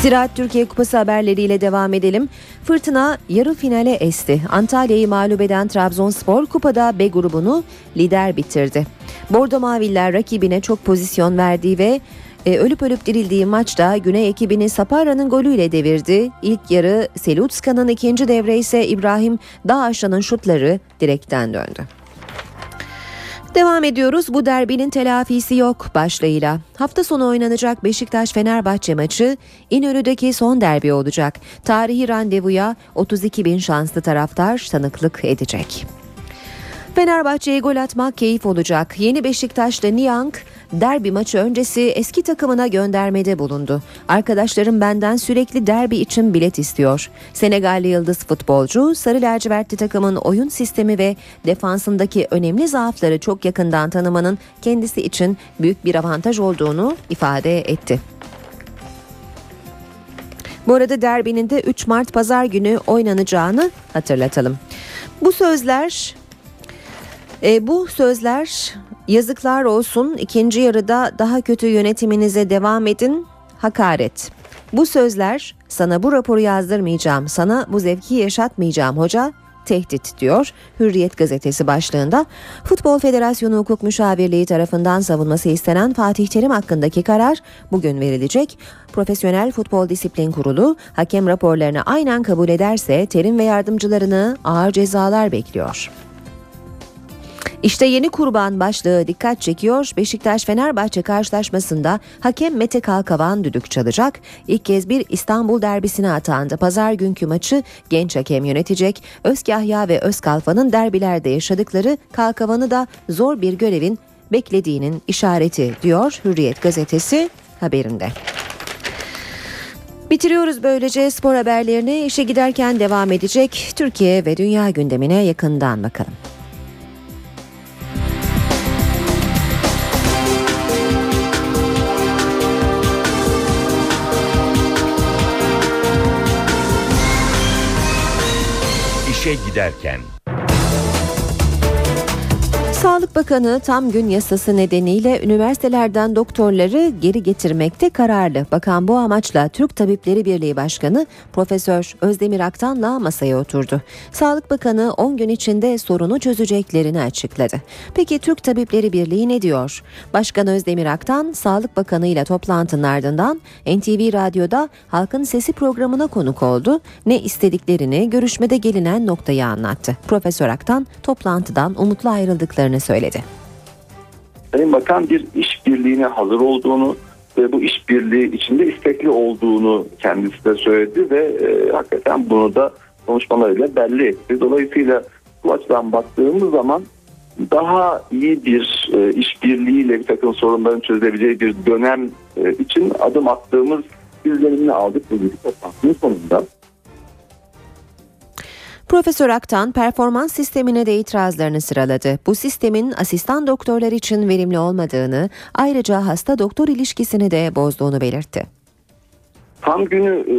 Ziraat Türkiye Kupası haberleriyle devam edelim. Fırtına yarı finale esti. Antalya'yı mağlup eden Trabzonspor kupada B grubunu lider bitirdi. Bordo Maviller rakibine çok pozisyon verdiği ve e, ölüp ölüp dirildiği maçta Güney ekibini Sapara'nın golüyle devirdi. İlk yarı Selutska'nın ikinci devre ise İbrahim Dağaşan'ın şutları direkten döndü. Devam ediyoruz. Bu derbinin telafisi yok başlığıyla. Hafta sonu oynanacak Beşiktaş-Fenerbahçe maçı İnönü'deki son derbi olacak. Tarihi randevuya 32 bin şanslı taraftar tanıklık edecek. Fenerbahçe'ye gol atmak keyif olacak. Yeni Beşiktaş'ta Niang derbi maçı öncesi eski takımına göndermede bulundu. Arkadaşlarım benden sürekli derbi için bilet istiyor. Senegalli yıldız futbolcu sarı lacivertli takımın oyun sistemi ve defansındaki önemli zaafları çok yakından tanımanın kendisi için büyük bir avantaj olduğunu ifade etti. Bu arada derbinin de 3 Mart pazar günü oynanacağını hatırlatalım. Bu sözler e, bu sözler yazıklar olsun ikinci yarıda daha kötü yönetiminize devam edin hakaret. Bu sözler sana bu raporu yazdırmayacağım, sana bu zevki yaşatmayacağım hoca tehdit diyor Hürriyet gazetesi başlığında. Futbol Federasyonu Hukuk Müşavirliği tarafından savunması istenen Fatih Terim hakkındaki karar bugün verilecek. Profesyonel Futbol Disiplin Kurulu hakem raporlarını aynen kabul ederse Terim ve yardımcılarını ağır cezalar bekliyor. İşte yeni kurban başlığı dikkat çekiyor. Beşiktaş-Fenerbahçe karşılaşmasında hakem Mete Kalkavan düdük çalacak. İlk kez bir İstanbul derbisine atandı. Pazar günkü maçı genç hakem yönetecek. Özkahya ve Özkalfa'nın derbilerde yaşadıkları Kalkavan'ı da zor bir görevin beklediğinin işareti diyor Hürriyet gazetesi haberinde. Bitiriyoruz böylece spor haberlerini işe giderken devam edecek. Türkiye ve dünya gündemine yakından bakalım. Giderken. Sağlık Bakanı tam gün yasası nedeniyle üniversitelerden doktorları geri getirmekte kararlı. Bakan bu amaçla Türk Tabipleri Birliği Başkanı Profesör Özdemir Aktan'la masaya oturdu. Sağlık Bakanı 10 gün içinde sorunu çözeceklerini açıkladı. Peki Türk Tabipleri Birliği ne diyor? Başkan Özdemir Aktan Sağlık Bakanı ile toplantının ardından NTV Radyo'da Halkın Sesi programına konuk oldu. Ne istediklerini görüşmede gelinen noktayı anlattı. Profesör Aktan toplantıdan umutlu ayrıldıklarını söyledi. Sayın Bakan bir işbirliğine hazır olduğunu ve bu işbirliği içinde istekli olduğunu kendisi de söyledi ve e, hakikaten bunu da konuşmalarıyla belli etti. Dolayısıyla bu açıdan baktığımız zaman daha iyi bir e, işbirliğiyle bir takım sorunların çözülebileceği bir dönem e, için adım attığımız izlenimini aldık bugün toplantının sonunda. Profesör Aktan performans sistemine de itirazlarını sıraladı. Bu sistemin asistan doktorlar için verimli olmadığını, ayrıca hasta doktor ilişkisini de bozduğunu belirtti. Tam günü e,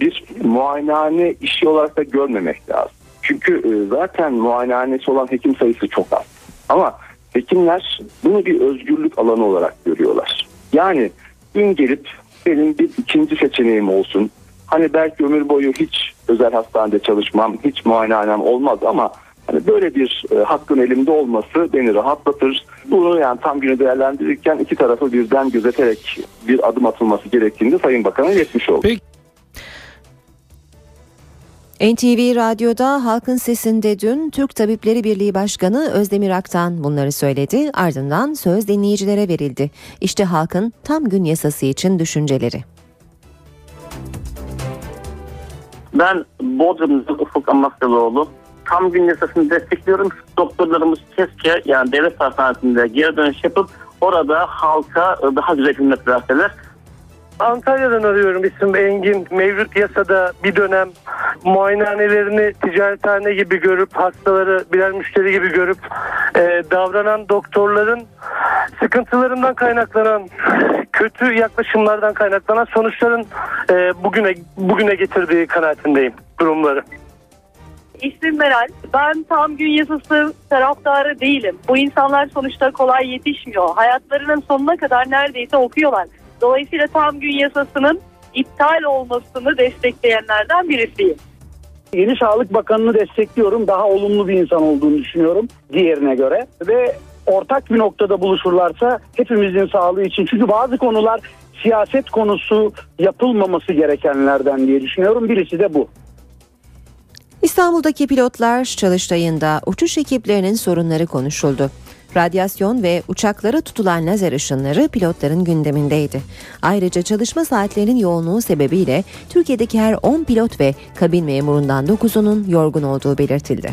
bir muayenehane işi olarak da görmemek lazım. Çünkü e, zaten muayenehanesi olan hekim sayısı çok az. Ama hekimler bunu bir özgürlük alanı olarak görüyorlar. Yani gün gelip benim bir ikinci seçeneğim olsun. Hani belki ömür boyu hiç özel hastanede çalışmam, hiç muayenehanem olmaz ama Hani böyle bir e, hakkın elimde olması beni rahatlatır. Bunu yani tam günü değerlendirirken iki tarafı birden gözeterek bir adım atılması gerektiğini Sayın Bakan'a iletmiş oldum. NTV Radyo'da Halkın Sesi'nde dün Türk Tabipleri Birliği Başkanı Özdemir Aktan bunları söyledi. Ardından söz dinleyicilere verildi. İşte halkın tam gün yasası için düşünceleri. Ben Bodrum'dan Ufuk Amasyalıoğlu. Tam gün yasasını destekliyorum. Doktorlarımız keşke yani devlet hastanesinde geri dönüş yapıp orada halka daha güzel hizmet verseler. Antalya'dan arıyorum isim Engin. Mevcut yasada bir dönem muayenehanelerini ticarethane gibi görüp hastaları birer müşteri gibi görüp e, davranan doktorların sıkıntılarından kaynaklanan kötü yaklaşımlardan kaynaklanan sonuçların e, bugüne bugüne getirdiği kanaatindeyim durumları. İsmim Meral. Ben tam gün yasası taraftarı değilim. Bu insanlar sonuçta kolay yetişmiyor. Hayatlarının sonuna kadar neredeyse okuyorlar. Dolayısıyla tam gün yasasının iptal olmasını destekleyenlerden birisiyim. Yeni Sağlık Bakanı'nı destekliyorum. Daha olumlu bir insan olduğunu düşünüyorum diğerine göre. Ve ortak bir noktada buluşurlarsa hepimizin sağlığı için. Çünkü bazı konular siyaset konusu yapılmaması gerekenlerden diye düşünüyorum. Birisi de bu. İstanbul'daki pilotlar çalıştayında uçuş ekiplerinin sorunları konuşuldu. Radyasyon ve uçaklara tutulan lazer ışınları pilotların gündemindeydi. Ayrıca çalışma saatlerinin yoğunluğu sebebiyle Türkiye'deki her 10 pilot ve kabin memurundan 9'unun yorgun olduğu belirtildi.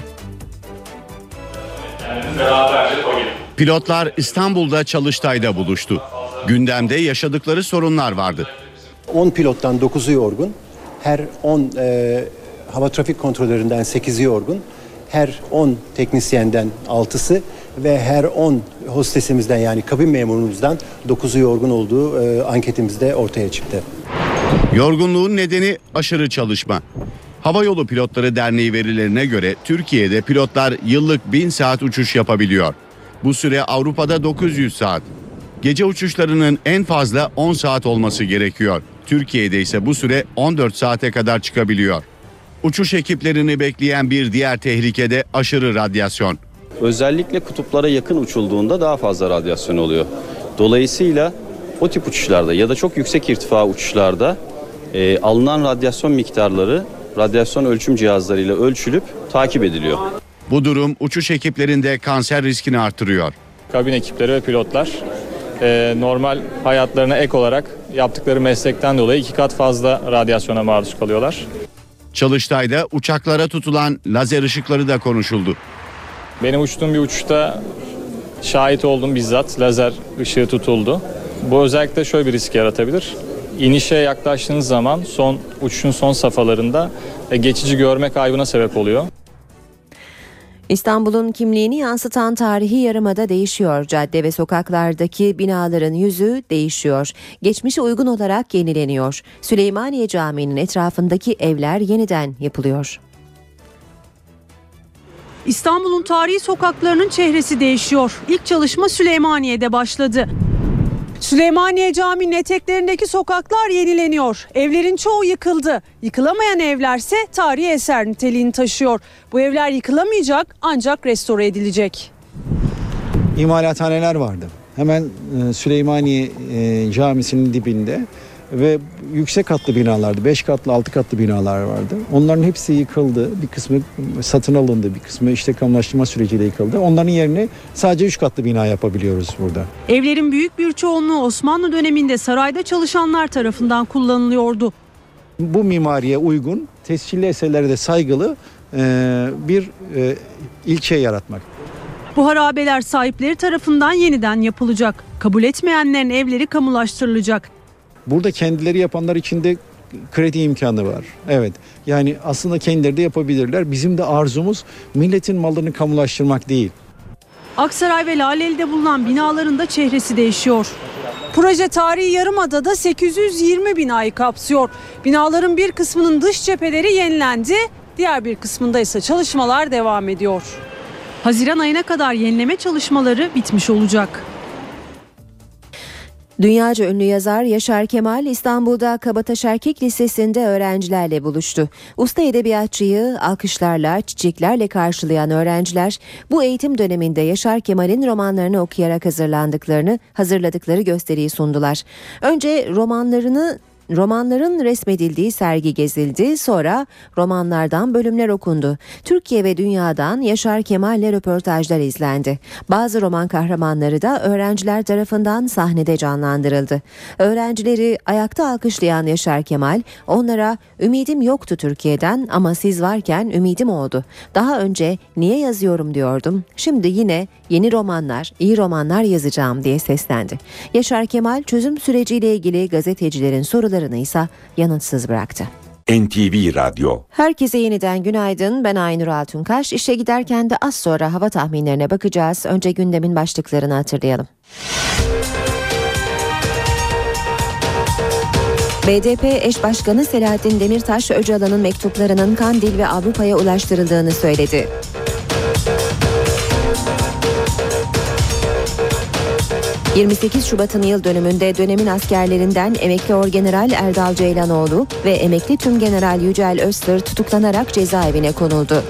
Pilotlar İstanbul'da Çalıştay'da buluştu. Gündemde yaşadıkları sorunlar vardı. 10 pilottan 9'u yorgun. Her 10 e, hava trafik kontrolöründen 8'i yorgun. Her 10 teknisyenden 6'sı ve her 10 hostesimizden yani kabin memurumuzdan 9'u yorgun olduğu e, anketimizde ortaya çıktı. Yorgunluğun nedeni aşırı çalışma. Havayolu Pilotları Derneği verilerine göre Türkiye'de pilotlar yıllık 1000 saat uçuş yapabiliyor. Bu süre Avrupa'da 900 saat. Gece uçuşlarının en fazla 10 saat olması gerekiyor. Türkiye'de ise bu süre 14 saate kadar çıkabiliyor. Uçuş ekiplerini bekleyen bir diğer tehlike de aşırı radyasyon. Özellikle kutuplara yakın uçulduğunda daha fazla radyasyon oluyor. Dolayısıyla o tip uçuşlarda ya da çok yüksek irtifa uçuşlarda e, alınan radyasyon miktarları radyasyon ölçüm cihazlarıyla ölçülüp takip ediliyor. Bu durum uçuş ekiplerinde kanser riskini artırıyor. Kabin ekipleri ve pilotlar e, normal hayatlarına ek olarak yaptıkları meslekten dolayı iki kat fazla radyasyona maruz kalıyorlar. Çalıştay'da uçaklara tutulan lazer ışıkları da konuşuldu. Benim uçtuğum bir uçuşta şahit oldum bizzat lazer ışığı tutuldu. Bu özellikle şöyle bir risk yaratabilir. İnişe yaklaştığınız zaman son uçuşun son safhalarında e, geçici görme kaybına sebep oluyor. İstanbul'un kimliğini yansıtan tarihi yarımada değişiyor. Cadde ve sokaklardaki binaların yüzü değişiyor. Geçmişe uygun olarak yenileniyor. Süleymaniye Camii'nin etrafındaki evler yeniden yapılıyor. İstanbul'un tarihi sokaklarının çehresi değişiyor. İlk çalışma Süleymaniye'de başladı. Süleymaniye Camii'nin eteklerindeki sokaklar yenileniyor. Evlerin çoğu yıkıldı. Yıkılamayan evlerse tarihi eser niteliğini taşıyor. Bu evler yıkılamayacak ancak restore edilecek. İmalathaneler vardı. Hemen e, Süleymaniye e, Camisi'nin dibinde ve yüksek katlı binalardı. 5 katlı 6 katlı binalar vardı. Onların hepsi yıkıldı. Bir kısmı satın alındı. Bir kısmı işte kamulaştırma süreciyle yıkıldı. Onların yerine sadece 3 katlı bina yapabiliyoruz burada. Evlerin büyük bir çoğunluğu Osmanlı döneminde sarayda çalışanlar tarafından kullanılıyordu. Bu mimariye uygun, tescilli eserlere de saygılı e, bir e, ilçe yaratmak. Bu harabeler sahipleri tarafından yeniden yapılacak. Kabul etmeyenlerin evleri kamulaştırılacak. Burada kendileri yapanlar için de kredi imkanı var. Evet. Yani aslında kendileri de yapabilirler. Bizim de arzumuz milletin malını kamulaştırmak değil. Aksaray ve Laleli'de bulunan binaların da çehresi değişiyor. Proje tarihi Yarımada'da 820 binayı kapsıyor. Binaların bir kısmının dış cepheleri yenilendi, diğer bir kısmında ise çalışmalar devam ediyor. Haziran ayına kadar yenileme çalışmaları bitmiş olacak. Dünyaca ünlü yazar Yaşar Kemal İstanbul'da Kabataş Erkek Lisesi'nde öğrencilerle buluştu. Usta edebiyatçıyı alkışlarla, çiçeklerle karşılayan öğrenciler bu eğitim döneminde Yaşar Kemal'in romanlarını okuyarak hazırlandıklarını, hazırladıkları gösteriyi sundular. Önce romanlarını Romanların resmedildiği sergi gezildi, sonra romanlardan bölümler okundu. Türkiye ve dünyadan Yaşar Kemal'le röportajlar izlendi. Bazı roman kahramanları da öğrenciler tarafından sahnede canlandırıldı. Öğrencileri ayakta alkışlayan Yaşar Kemal, onlara ümidim yoktu Türkiye'den ama siz varken ümidim oldu. Daha önce niye yazıyorum diyordum, şimdi yine yeni romanlar, iyi romanlar yazacağım diye seslendi. Yaşar Kemal çözüm süreciyle ilgili gazetecilerin sorularını ise yanıtsız bıraktı. NTV Radyo Herkese yeniden günaydın. Ben Aynur Altunkaş. İşe giderken de az sonra hava tahminlerine bakacağız. Önce gündemin başlıklarını hatırlayalım. BDP eş başkanı Selahattin Demirtaş Öcalan'ın mektuplarının Kandil ve Avrupa'ya ulaştırıldığını söyledi. ...28 Şubat'ın yıl dönümünde dönemin askerlerinden emekli orgeneral Erdal Ceylanoğlu ve emekli tümgeneral Yücel Öztır tutuklanarak cezaevine konuldu.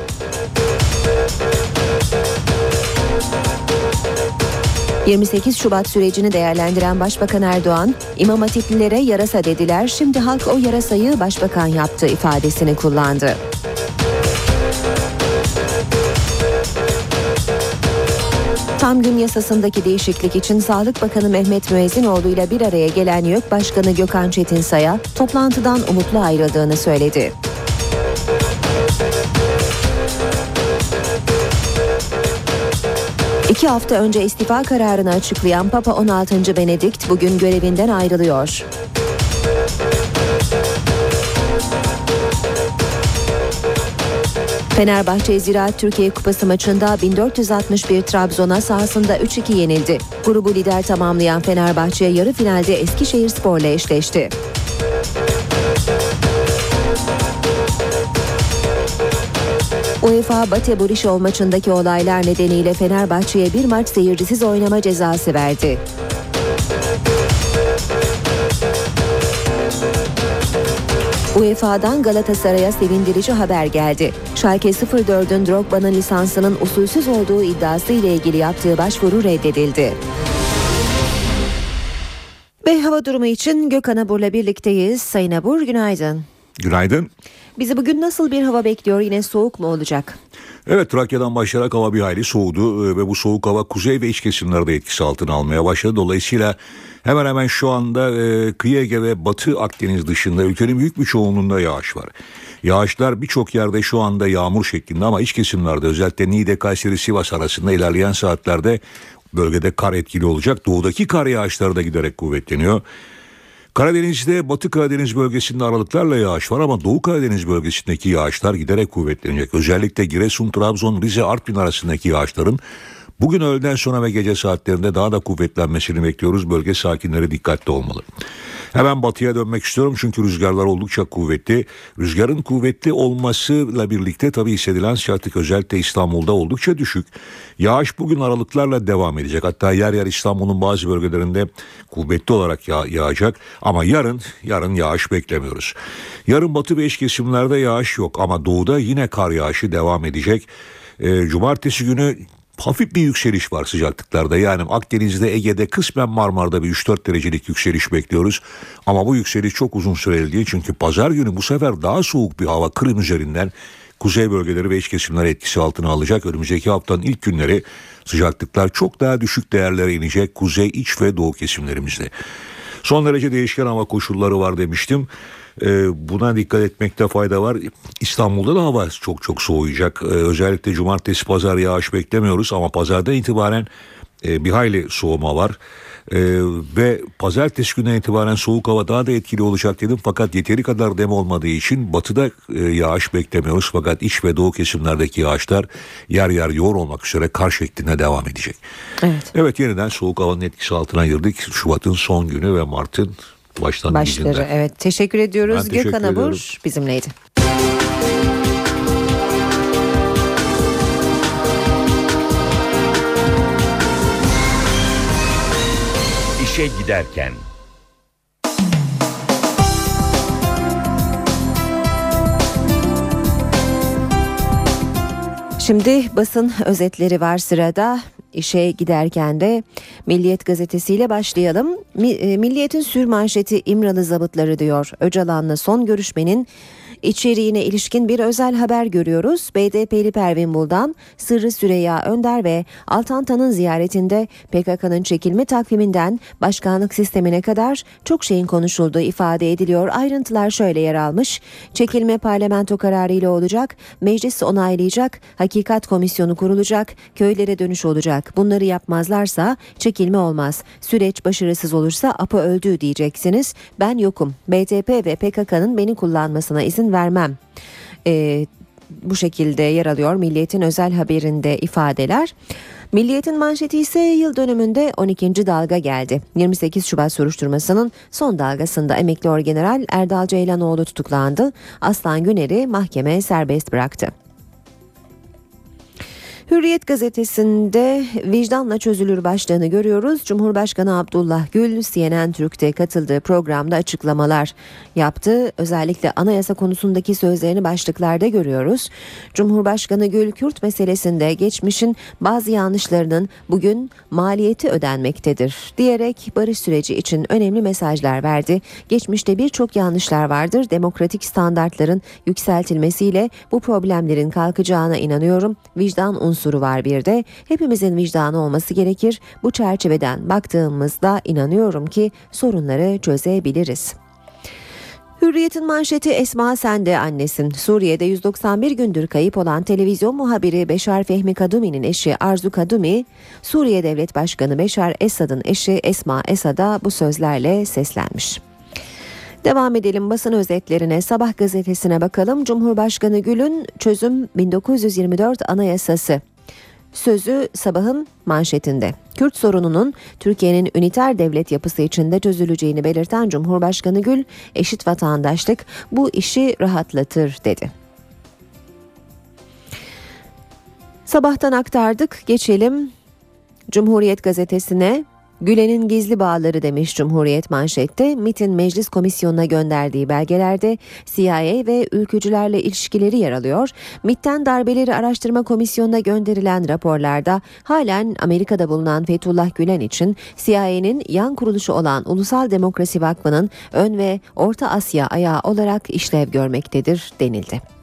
...28 Şubat sürecini değerlendiren Başbakan Erdoğan... ...İmam Hatiplilere yarasa dediler... ...şimdi halk o yarasayı başbakan yaptı ifadesini kullandı. Tam gün yasasındaki değişiklik için Sağlık Bakanı Mehmet Müezzinoğlu ile bir araya gelen YÖK Başkanı Gökhan Çetinsay'a toplantıdan umutlu ayrıldığını söyledi. İki hafta önce istifa kararını açıklayan Papa 16. Benedikt bugün görevinden ayrılıyor. Fenerbahçe Ziraat Türkiye Kupası maçında 1461 Trabzon'a sahasında 3-2 yenildi. Grubu lider tamamlayan Fenerbahçe yarı finalde Eskişehir Spor'la eşleşti. UEFA Bate Borisov maçındaki olaylar nedeniyle Fenerbahçe'ye bir maç seyircisiz oynama cezası verdi. UEFA'dan Galatasaray'a sevindirici haber geldi. Schalke 04'ün Drogba'nın lisansının usulsüz olduğu iddiası ile ilgili yaptığı başvuru reddedildi. Ve hava durumu için Gökhan Abur'la birlikteyiz. Sayın Abur günaydın. Günaydın. Bizi bugün nasıl bir hava bekliyor? Yine soğuk mu olacak? Evet Trakya'dan başlayarak hava bir hayli soğudu e, ve bu soğuk hava kuzey ve iç kesimlerde etkisi altına almaya başladı. Dolayısıyla hemen hemen şu anda e, kıyı Ege ve Batı Akdeniz dışında ülkenin büyük bir çoğunluğunda yağış var. Yağışlar birçok yerde şu anda yağmur şeklinde ama iç kesimlerde özellikle Niğde, Kayseri, Sivas arasında ilerleyen saatlerde bölgede kar etkili olacak. Doğudaki kar yağışları da giderek kuvvetleniyor. Karadeniz'de Batı Karadeniz bölgesinde aralıklarla yağış var ama Doğu Karadeniz bölgesindeki yağışlar giderek kuvvetlenecek. Özellikle Giresun, Trabzon, Rize, Artvin arasındaki yağışların bugün öğleden sonra ve gece saatlerinde daha da kuvvetlenmesini bekliyoruz. Bölge sakinleri dikkatli olmalı. Hemen batıya dönmek istiyorum çünkü rüzgarlar oldukça kuvvetli. Rüzgarın kuvvetli olmasıyla birlikte tabii hissedilen sıcaklık özellikle İstanbul'da oldukça düşük. Yağış bugün aralıklarla devam edecek. Hatta yer yer İstanbul'un bazı bölgelerinde kuvvetli olarak yağ yağacak. Ama yarın, yarın yağış beklemiyoruz. Yarın batı ve iç kesimlerde yağış yok ama doğuda yine kar yağışı devam edecek. Ee, cumartesi günü hafif bir yükseliş var sıcaklıklarda. Yani Akdeniz'de, Ege'de, kısmen Marmara'da bir 3-4 derecelik yükseliş bekliyoruz. Ama bu yükseliş çok uzun süreli değil. Çünkü pazar günü bu sefer daha soğuk bir hava Kırım üzerinden kuzey bölgeleri ve iç kesimler etkisi altına alacak. Önümüzdeki haftanın ilk günleri sıcaklıklar çok daha düşük değerlere inecek kuzey, iç ve doğu kesimlerimizde. Son derece değişken hava koşulları var demiştim. Ee, buna dikkat etmekte fayda var. İstanbul'da da hava çok çok soğuyacak. Ee, özellikle cumartesi pazar yağış beklemiyoruz ama pazardan itibaren e, bir hayli soğuma var. Ee, ve pazartesi günden itibaren soğuk hava daha da etkili olacak dedim fakat yeteri kadar dem olmadığı için batıda e, yağış beklemiyoruz fakat iç ve doğu kesimlerdeki yağışlar yer yer yoğun olmak üzere kar şeklinde devam edecek. Evet. Evet yeniden soğuk havanın etkisi altına girdik. Şubat'ın son günü ve Mart'ın başlangıcında. Başları evet. Teşekkür ediyoruz. Ben teşekkür Gökhan Abur bizimleydi. İşe giderken. Şimdi basın özetleri var sırada. İşe giderken de Milliyet gazetesiyle başlayalım. E, Milliyet'in sür manşeti İmralı zabıtları diyor. Öcalan'la son görüşmenin içeriğine ilişkin bir özel haber görüyoruz. BDP'li Pervin Buldan, Sırrı Süreyya Önder ve Altantan'ın ziyaretinde PKK'nın çekilme takviminden başkanlık sistemine kadar çok şeyin konuşulduğu ifade ediliyor. Ayrıntılar şöyle yer almış. Çekilme parlamento kararıyla olacak, meclis onaylayacak, hakikat komisyonu kurulacak, köylere dönüş olacak. Bunları yapmazlarsa çekilme olmaz. Süreç başarısız olursa APA öldü diyeceksiniz. Ben yokum. BTP ve PKK'nın beni kullanmasına izin vermem. Ee, bu şekilde yer alıyor Milliyet'in özel haberinde ifadeler. Milliyet'in manşeti ise yıl dönümünde 12. dalga geldi. 28 Şubat soruşturmasının son dalgasında emekli orgeneral Erdal Ceylanoğlu tutuklandı. Aslan Güner'i mahkeme serbest bıraktı. Hürriyet gazetesinde vicdanla çözülür başlığını görüyoruz. Cumhurbaşkanı Abdullah Gül CNN Türk'te katıldığı programda açıklamalar yaptı. Özellikle anayasa konusundaki sözlerini başlıklarda görüyoruz. Cumhurbaşkanı Gül Kürt meselesinde geçmişin bazı yanlışlarının bugün maliyeti ödenmektedir diyerek barış süreci için önemli mesajlar verdi. Geçmişte birçok yanlışlar vardır. Demokratik standartların yükseltilmesiyle bu problemlerin kalkacağına inanıyorum. Vicdan unsuru var bir de. Hepimizin vicdanı olması gerekir. Bu çerçeveden baktığımızda inanıyorum ki sorunları çözebiliriz. Hürriyet'in manşeti Esma Sende annesin. Suriye'de 191 gündür kayıp olan televizyon muhabiri Beşar Fehmi Kadumi'nin eşi Arzu Kadumi, Suriye Devlet Başkanı Beşar Esad'ın eşi Esma Esad'a bu sözlerle seslenmiş. Devam edelim basın özetlerine. Sabah gazetesine bakalım. Cumhurbaşkanı Gül'ün çözüm 1924 Anayasası Sözü sabahın manşetinde. Kürt sorununun Türkiye'nin üniter devlet yapısı içinde çözüleceğini belirten Cumhurbaşkanı Gül, eşit vatandaşlık bu işi rahatlatır dedi. Sabahtan aktardık. Geçelim Cumhuriyet gazetesine. Gülen'in gizli bağları demiş Cumhuriyet manşette. MIT'in meclis komisyonuna gönderdiği belgelerde CIA ve ülkücülerle ilişkileri yer alıyor. MIT'ten darbeleri araştırma komisyonuna gönderilen raporlarda halen Amerika'da bulunan Fethullah Gülen için CIA'nin yan kuruluşu olan Ulusal Demokrasi Vakfı'nın ön ve Orta Asya ayağı olarak işlev görmektedir denildi.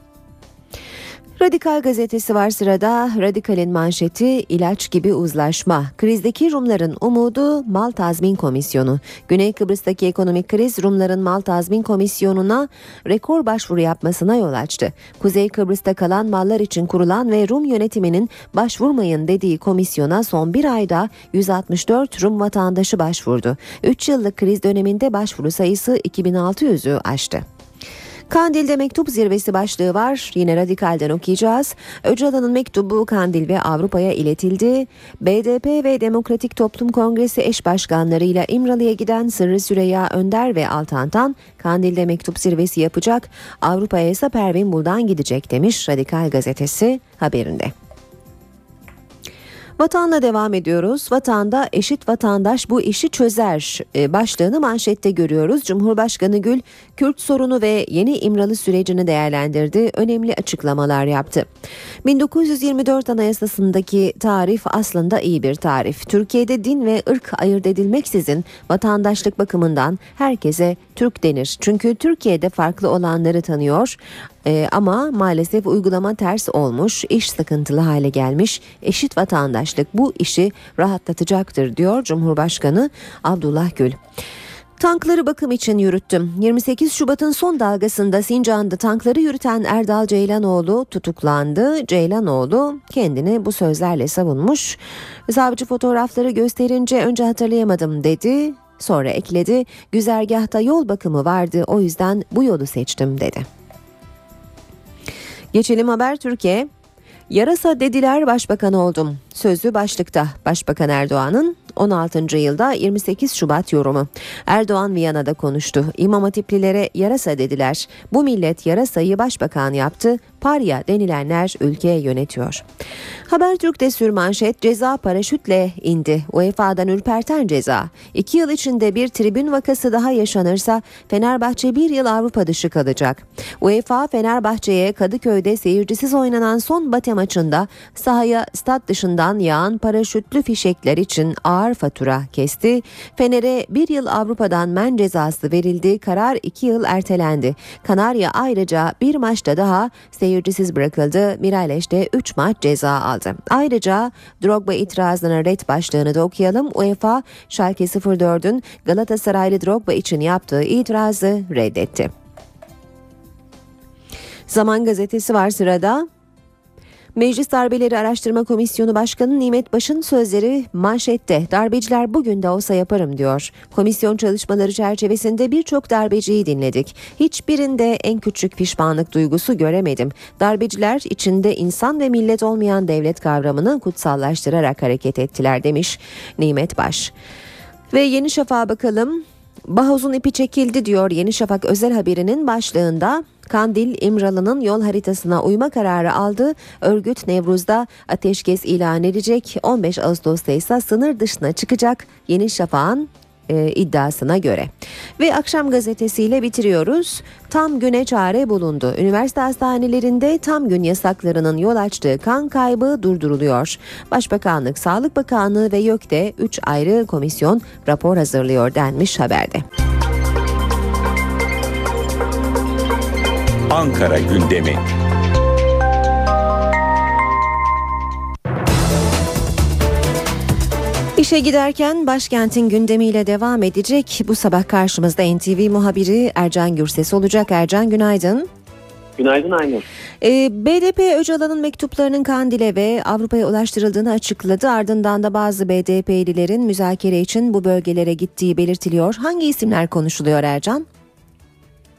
Radikal gazetesi var sırada. Radikal'in manşeti ilaç gibi uzlaşma. Krizdeki Rumların umudu mal tazmin komisyonu. Güney Kıbrıs'taki ekonomik kriz Rumların mal tazmin komisyonuna rekor başvuru yapmasına yol açtı. Kuzey Kıbrıs'ta kalan mallar için kurulan ve Rum yönetiminin başvurmayın dediği komisyona son bir ayda 164 Rum vatandaşı başvurdu. 3 yıllık kriz döneminde başvuru sayısı 2600'ü aştı. Kandil'de mektup zirvesi başlığı var. Yine radikalden okuyacağız. Öcalan'ın mektubu Kandil ve Avrupa'ya iletildi. BDP ve Demokratik Toplum Kongresi eş başkanlarıyla İmralı'ya giden Sırrı Süreyya Önder ve Altantan Kandil'de mektup zirvesi yapacak. Avrupa'ya ise Pervin Buldan gidecek demiş Radikal gazetesi haberinde. Vatanla devam ediyoruz. Vatanda eşit vatandaş bu işi çözer e, başlığını manşette görüyoruz. Cumhurbaşkanı Gül Kürt sorunu ve yeni İmralı sürecini değerlendirdi. Önemli açıklamalar yaptı. 1924 Anayasası'ndaki tarif aslında iyi bir tarif. Türkiye'de din ve ırk ayırt edilmeksizin vatandaşlık bakımından herkese Türk denir. Çünkü Türkiye'de farklı olanları tanıyor. Ee, ama maalesef uygulama ters olmuş, iş sıkıntılı hale gelmiş. Eşit vatandaşlık bu işi rahatlatacaktır diyor Cumhurbaşkanı Abdullah Gül. Tankları bakım için yürüttüm. 28 Şubat'ın son dalgasında Sincan'da tankları yürüten Erdal Ceylanoğlu tutuklandı. Ceylanoğlu kendini bu sözlerle savunmuş. Savcı fotoğrafları gösterince önce hatırlayamadım dedi. Sonra ekledi. Güzergahta yol bakımı vardı o yüzden bu yolu seçtim dedi. Geçelim haber Türkiye. Yarasa dediler başbakan oldum. Sözü başlıkta Başbakan Erdoğan'ın 16. yılda 28 Şubat yorumu. Erdoğan Viyana'da konuştu. İmam Hatiplilere yarasa dediler. Bu millet yarasayı başbakan yaptı. Parya denilenler ülke yönetiyor. Habertürk'te sürmanşet ceza paraşütle indi. UEFA'dan ürperten ceza. İki yıl içinde bir tribün vakası daha yaşanırsa Fenerbahçe bir yıl Avrupa dışı kalacak. UEFA Fenerbahçe'ye Kadıköy'de seyircisiz oynanan son bate maçında sahaya stat dışından yağan paraşütlü fişekler için ağır fatura kesti. Fener'e bir yıl Avrupa'dan men cezası verildi. Karar iki yıl ertelendi. Kanarya ayrıca bir maçta daha seyircisiz bırakıldı. Miraleş de 3 maç ceza aldı. Ayrıca Drogba itirazına red başlığını da okuyalım. UEFA Schalke 04'ün Galatasaraylı Drogba için yaptığı itirazı reddetti. Zaman gazetesi var sırada. Meclis Darbeleri Araştırma Komisyonu Başkanı Nimet Baş'ın sözleri manşette. Darbeciler bugün de olsa yaparım diyor. Komisyon çalışmaları çerçevesinde birçok darbeciyi dinledik. Hiçbirinde en küçük pişmanlık duygusu göremedim. Darbeciler içinde insan ve millet olmayan devlet kavramını kutsallaştırarak hareket ettiler demiş Nimet Baş. Ve Yeni Şafak'a bakalım. Bahoz'un ipi çekildi diyor Yeni Şafak özel haberinin başlığında. Kandil İmralı'nın yol haritasına uyma kararı aldı. Örgüt Nevruz'da ateşkes ilan edecek. 15 Ağustos'ta ise sınır dışına çıkacak. Yeni Şafak'ın e, iddiasına göre. Ve akşam gazetesiyle bitiriyoruz. Tam güne çare bulundu. Üniversite hastanelerinde tam gün yasaklarının yol açtığı kan kaybı durduruluyor. Başbakanlık, Sağlık Bakanlığı ve YÖK'te 3 ayrı komisyon rapor hazırlıyor denmiş haberde. Ankara gündemi. İşe giderken başkentin gündemiyle devam edecek. Bu sabah karşımızda NTV muhabiri Ercan Gürses olacak. Ercan günaydın. Günaydın Aynur. Ee, BDP Öcalan'ın mektuplarının Kandil'e ve Avrupa'ya ulaştırıldığını açıkladı. Ardından da bazı BDP'lilerin müzakere için bu bölgelere gittiği belirtiliyor. Hangi isimler konuşuluyor Ercan?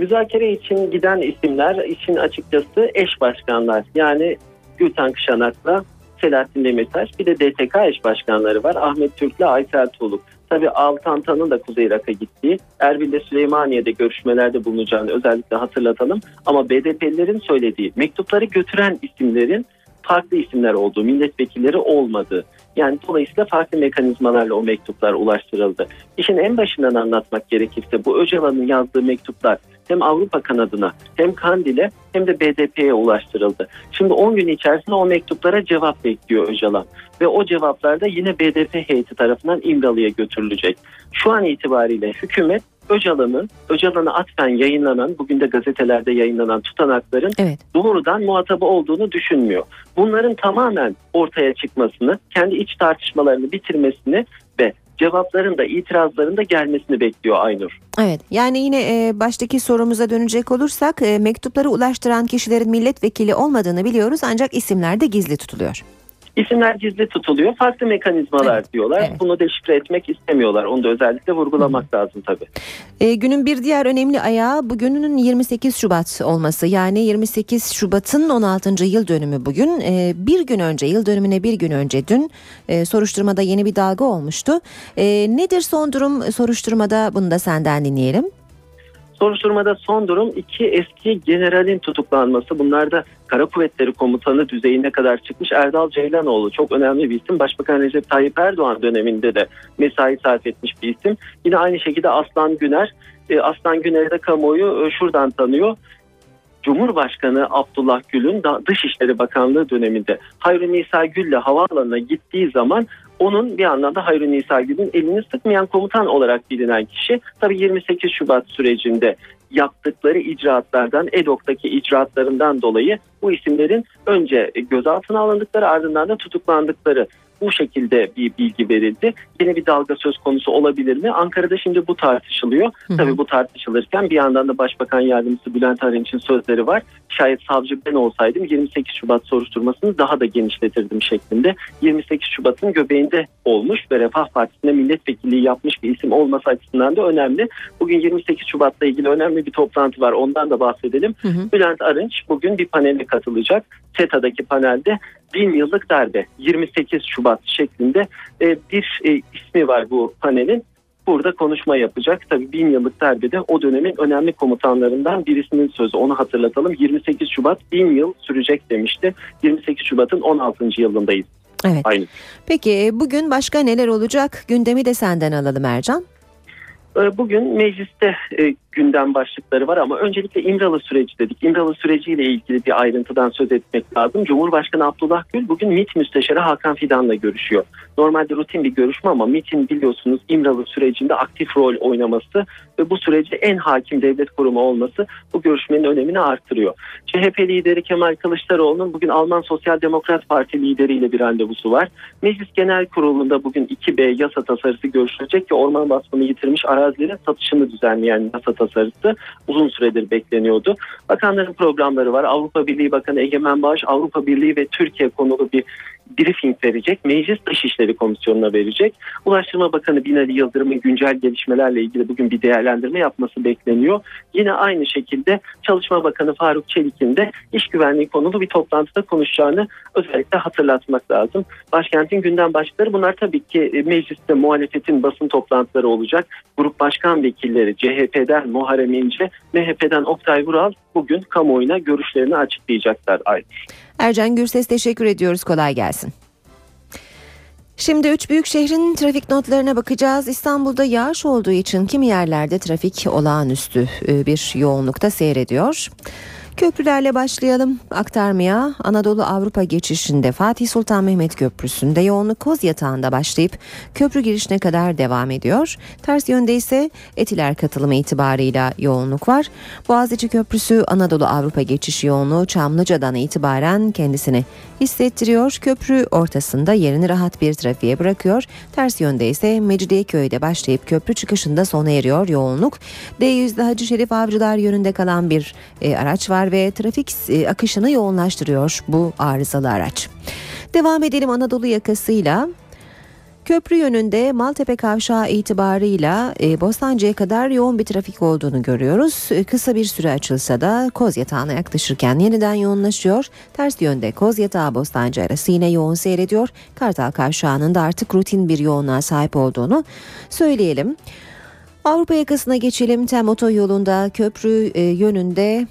Müzakere için giden isimler için açıkçası eş başkanlar. Yani Gülten Kışanak'la Selahattin Demirtaş bir de DTK eş başkanları var. Ahmet Türk'le Aysel Tuğluk. Tabii Altantan'ın da Kuzey Irak'a gittiği, Erbil'de Süleymaniye'de görüşmelerde bulunacağını özellikle hatırlatalım. Ama BDP'lilerin söylediği mektupları götüren isimlerin farklı isimler olduğu, milletvekilleri olmadığı. Yani dolayısıyla farklı mekanizmalarla o mektuplar ulaştırıldı. İşin en başından anlatmak gerekirse bu Öcalan'ın yazdığı mektuplar hem Avrupa kanadına hem Kandil'e hem de BDP'ye ulaştırıldı. Şimdi 10 gün içerisinde o mektuplara cevap bekliyor Öcalan. Ve o cevaplar da yine BDP heyeti tarafından İmralı'ya götürülecek. Şu an itibariyle hükümet Öcalan'ın, Öcalan'a atfen yayınlanan, bugün de gazetelerde yayınlanan tutanakların evet. doğrudan muhatabı olduğunu düşünmüyor. Bunların tamamen ortaya çıkmasını, kendi iç tartışmalarını bitirmesini cevapların da itirazların da gelmesini bekliyor Aynur. Evet yani yine e, baştaki sorumuza dönecek olursak e, mektupları ulaştıran kişilerin milletvekili olmadığını biliyoruz ancak isimler de gizli tutuluyor. İsimler gizli tutuluyor. Farklı mekanizmalar Evet, diyorlar. evet. Bunu deşifre etmek istemiyorlar. Onu da özellikle vurgulamak lazım tabii. E, günün bir diğer önemli ayağı bugünün 28 Şubat olması. Yani 28 Şubat'ın 16. yıl dönümü bugün. E, bir gün önce, yıl dönümüne bir gün önce dün e, soruşturmada yeni bir dalga olmuştu. E, nedir son durum soruşturmada? Bunu da senden dinleyelim. Soruşturmada son durum iki eski generalin tutuklanması. Bunlar da Kara Kuvvetleri Komutanı düzeyine kadar çıkmış Erdal Ceylanoğlu. Çok önemli bir isim. Başbakan Recep Tayyip Erdoğan döneminde de mesai sarf etmiş bir isim. Yine aynı şekilde Aslan Güner. E, Aslan Güner'i de kamuoyu e, şuradan tanıyor. Cumhurbaşkanı Abdullah Gül'ün Dışişleri Bakanlığı döneminde Hayrun Nisa Gül'le havaalanına gittiği zaman onun bir anlamda Hayrun Nisa Gül'ün elini sıkmayan komutan olarak bilinen kişi. Tabii 28 Şubat sürecinde yaptıkları icraatlardan, EDOK'taki icraatlarından dolayı bu isimlerin önce gözaltına alındıkları ardından da tutuklandıkları bu şekilde bir bilgi verildi. Yeni bir dalga söz konusu olabilir mi? Ankara'da şimdi bu tartışılıyor. Tabii bu tartışılırken bir yandan da Başbakan Yardımcısı Bülent Arınç'ın sözleri var. Şayet savcı ben olsaydım 28 Şubat soruşturmasını daha da genişletirdim şeklinde. 28 Şubat'ın göbeğinde olmuş ve Refah Partisi'nde milletvekilliği yapmış bir isim olması açısından da önemli. Bugün 28 Şubat'la ilgili önemli bir toplantı var. Ondan da bahsedelim. Bülent Arınç bugün bir panele katılacak. SETA'daki panelde bin yıllık darbe 28 Şubat şeklinde e, bir e, ismi var bu panelin. burada konuşma yapacak. Tabii bin yıllık darbede o dönemin önemli komutanlarından birisinin sözü. Onu hatırlatalım. 28 Şubat bin yıl sürecek demişti. 28 Şubat'ın 16. yılındayız. Evet. Aynı. Peki bugün başka neler olacak? Gündemi de senden alalım Ercan. Ee, Bugün mecliste e, gündem başlıkları var ama öncelikle İmralı süreci dedik. İmralı süreciyle ilgili bir ayrıntıdan söz etmek lazım. Cumhurbaşkanı Abdullah Gül bugün MİT Müsteşarı Hakan Fidan'la görüşüyor. Normalde rutin bir görüşme ama MİT'in biliyorsunuz İmralı sürecinde aktif rol oynaması ve bu sürece en hakim devlet kurumu olması bu görüşmenin önemini artırıyor. CHP lideri Kemal Kılıçdaroğlu'nun bugün Alman Sosyal Demokrat Parti lideriyle bir randevusu var. Meclis Genel Kurulu'nda bugün 2B yasa tasarısı görüşülecek ki orman vasfını yitirmiş arazilerin satışını düzenleyen yasa tasarısı uzun süredir bekleniyordu. Bakanların programları var. Avrupa Birliği Bakanı Egemen Bağış Avrupa Birliği ve Türkiye konulu bir briefing verecek. Meclis Dışişleri Komisyonu'na verecek. Ulaştırma Bakanı Binali Yıldırım'ın güncel gelişmelerle ilgili bugün bir değerlendirme yapması bekleniyor. Yine aynı şekilde Çalışma Bakanı Faruk Çelik'in de iş güvenliği konulu bir toplantıda konuşacağını özellikle hatırlatmak lazım. Başkentin gündem başlıkları bunlar tabii ki e, mecliste muhalefetin basın toplantıları olacak. Grup başkan vekilleri CHP'den Muharrem İnce, MHP'den Oktay Vural bugün kamuoyuna görüşlerini açıklayacaklar. Ay. Ercan Gürses teşekkür ediyoruz. Kolay gelsin. Şimdi üç büyük şehrin trafik notlarına bakacağız. İstanbul'da yağış olduğu için kimi yerlerde trafik olağanüstü e, bir yoğunlukta seyrediyor. Köprülerle başlayalım aktarmaya. Anadolu Avrupa geçişinde Fatih Sultan Mehmet Köprüsü'nde yoğunluk koz yatağında başlayıp köprü girişine kadar devam ediyor. Ters yönde ise Etiler katılımı itibarıyla yoğunluk var. Boğaziçi Köprüsü Anadolu Avrupa geçiş yoğunluğu Çamlıca'dan itibaren kendisini hissettiriyor. Köprü ortasında yerini rahat bir trafiğe bırakıyor. Ters yönde ise Mecidiyeköy'de başlayıp köprü çıkışında sona eriyor yoğunluk. D100'de Hacı Şerif Avcılar yönünde kalan bir e, araç var ve trafik e, akışını yoğunlaştırıyor bu arızalı araç. Devam edelim Anadolu yakasıyla. Köprü yönünde Maltepe Kavşağı itibarıyla e, Bostancı'ya kadar yoğun bir trafik olduğunu görüyoruz. E, kısa bir süre açılsa da Koz Yatağı'na yaklaşırken yeniden yoğunlaşıyor. Ters yönde Koz Yatağı Bostancı arası yine yoğun seyrediyor. Kartal Kavşağı'nın da artık rutin bir yoğunluğa sahip olduğunu söyleyelim. Avrupa yakasına geçelim. Tem otoyolunda köprü e, yönünde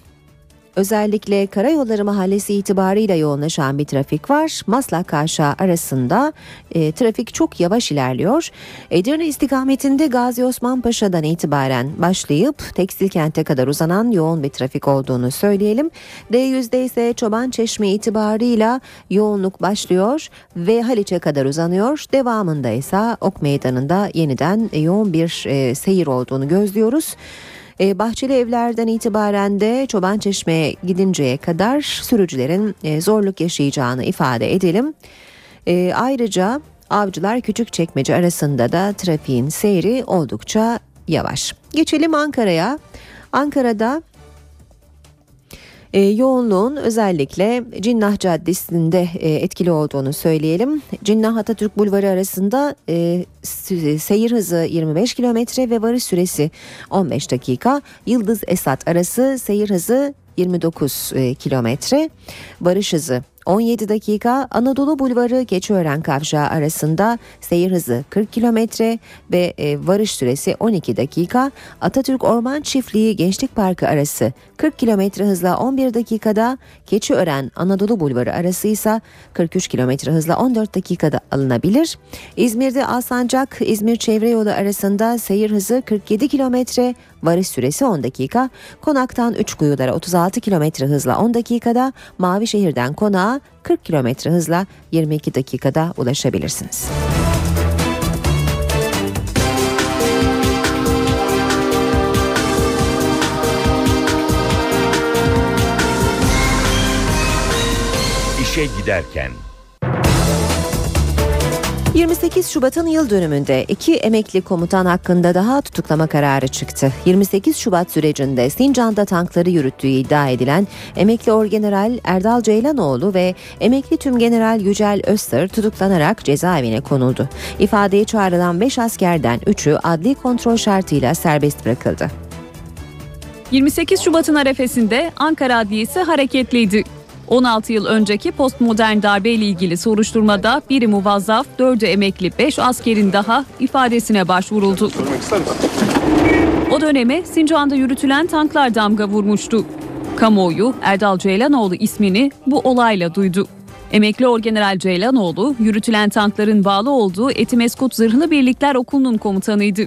Özellikle Karayolları Mahallesi itibarıyla yoğunlaşan bir trafik var. Maslak Kavşağı arasında e, trafik çok yavaş ilerliyor. Edirne istikametinde Gazi Osman Paşa'dan itibaren başlayıp Tekstil Kent'e kadar uzanan yoğun bir trafik olduğunu söyleyelim. D100'de ise Çoban Çeşme itibarıyla yoğunluk başlıyor ve Haliç'e kadar uzanıyor. Devamında ise Ok Meydanı'nda yeniden yoğun bir e, seyir olduğunu gözlüyoruz. E, Bahçeli evlerden itibaren de Çoban Çeşme'ye gidinceye kadar sürücülerin e, zorluk yaşayacağını ifade edelim. E, ayrıca Avcılar Küçükçekmece arasında da trafiğin seyri oldukça yavaş. Geçelim Ankara'ya. Ankara'da e, yoğunluğun özellikle Cinnah Caddesi'nde e, etkili olduğunu söyleyelim. Cinnah Atatürk Bulvarı arasında e, seyir hızı 25 kilometre ve varış süresi 15 dakika. Yıldız Esat arası seyir hızı 29 e, kilometre. Varış hızı 17 dakika Anadolu Bulvarı Keçiören Kavşağı arasında seyir hızı 40 kilometre ve e, varış süresi 12 dakika. Atatürk Orman Çiftliği Gençlik Parkı arası 40 kilometre hızla 11 dakikada. Keçiören Anadolu Bulvarı arası ise 43 kilometre hızla 14 dakikada alınabilir. İzmir'de Alsancak İzmir Çevre Yolu arasında seyir hızı 47 kilometre, varış süresi 10 dakika. Konaktan Üçkuyulara 36 kilometre hızla 10 dakikada, Mavişehir'den Konağa 40 kilometre hızla 22 dakikada ulaşabilirsiniz. İşe giderken 28 Şubat'ın yıl dönümünde iki emekli komutan hakkında daha tutuklama kararı çıktı. 28 Şubat sürecinde Sincan'da tankları yürüttüğü iddia edilen emekli orgeneral Erdal Ceylanoğlu ve emekli tümgeneral Yücel Öztır tutuklanarak cezaevine konuldu. İfadeye çağrılan 5 askerden 3'ü adli kontrol şartıyla serbest bırakıldı. 28 Şubat'ın arefesinde Ankara Adliyesi hareketliydi. 16 yıl önceki postmodern darbe ile ilgili soruşturmada biri muvazzaf, dördü emekli, 5 askerin daha ifadesine başvuruldu. O döneme Sincan'da yürütülen tanklar damga vurmuştu. Kamuoyu Erdal Ceylanoğlu ismini bu olayla duydu. Emekli Orgeneral Ceylanoğlu yürütülen tankların bağlı olduğu Etimeskut Zırhlı Birlikler Okulu'nun komutanıydı.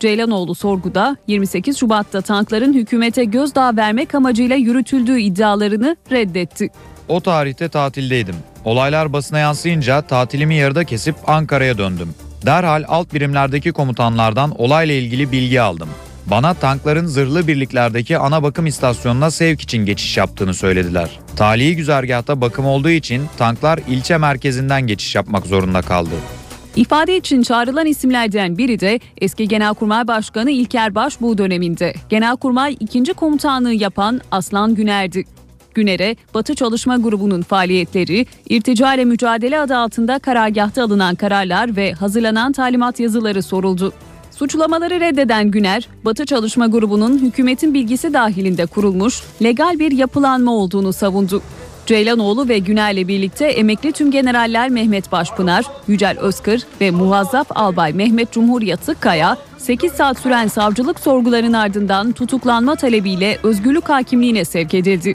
Ceylanoğlu sorguda 28 Şubat'ta tankların hükümete gözdağı vermek amacıyla yürütüldüğü iddialarını reddetti. O tarihte tatildeydim. Olaylar basına yansıyınca tatilimi yarıda kesip Ankara'ya döndüm. Derhal alt birimlerdeki komutanlardan olayla ilgili bilgi aldım. Bana tankların zırhlı birliklerdeki ana bakım istasyonuna sevk için geçiş yaptığını söylediler. Talihi güzergahta bakım olduğu için tanklar ilçe merkezinden geçiş yapmak zorunda kaldı. İfade için çağrılan isimlerden biri de eski Genelkurmay Başkanı İlker Başbuğ döneminde Genelkurmay 2. Komutanlığı yapan Aslan Güner'di. Güner'e Batı Çalışma Grubu'nun faaliyetleri, irtica ile mücadele adı altında karargahta alınan kararlar ve hazırlanan talimat yazıları soruldu. Suçlamaları reddeden Güner, Batı Çalışma Grubu'nun hükümetin bilgisi dahilinde kurulmuş legal bir yapılanma olduğunu savundu. Ceylanoğlu ve Güner'le birlikte emekli tümgeneraller Mehmet Başpınar, Yücel Özkır ve Muvazzaf Albay Mehmet Cumhur Yatıkkaya 8 saat süren savcılık sorgularının ardından tutuklanma talebiyle özgürlük hakimliğine sevk edildi.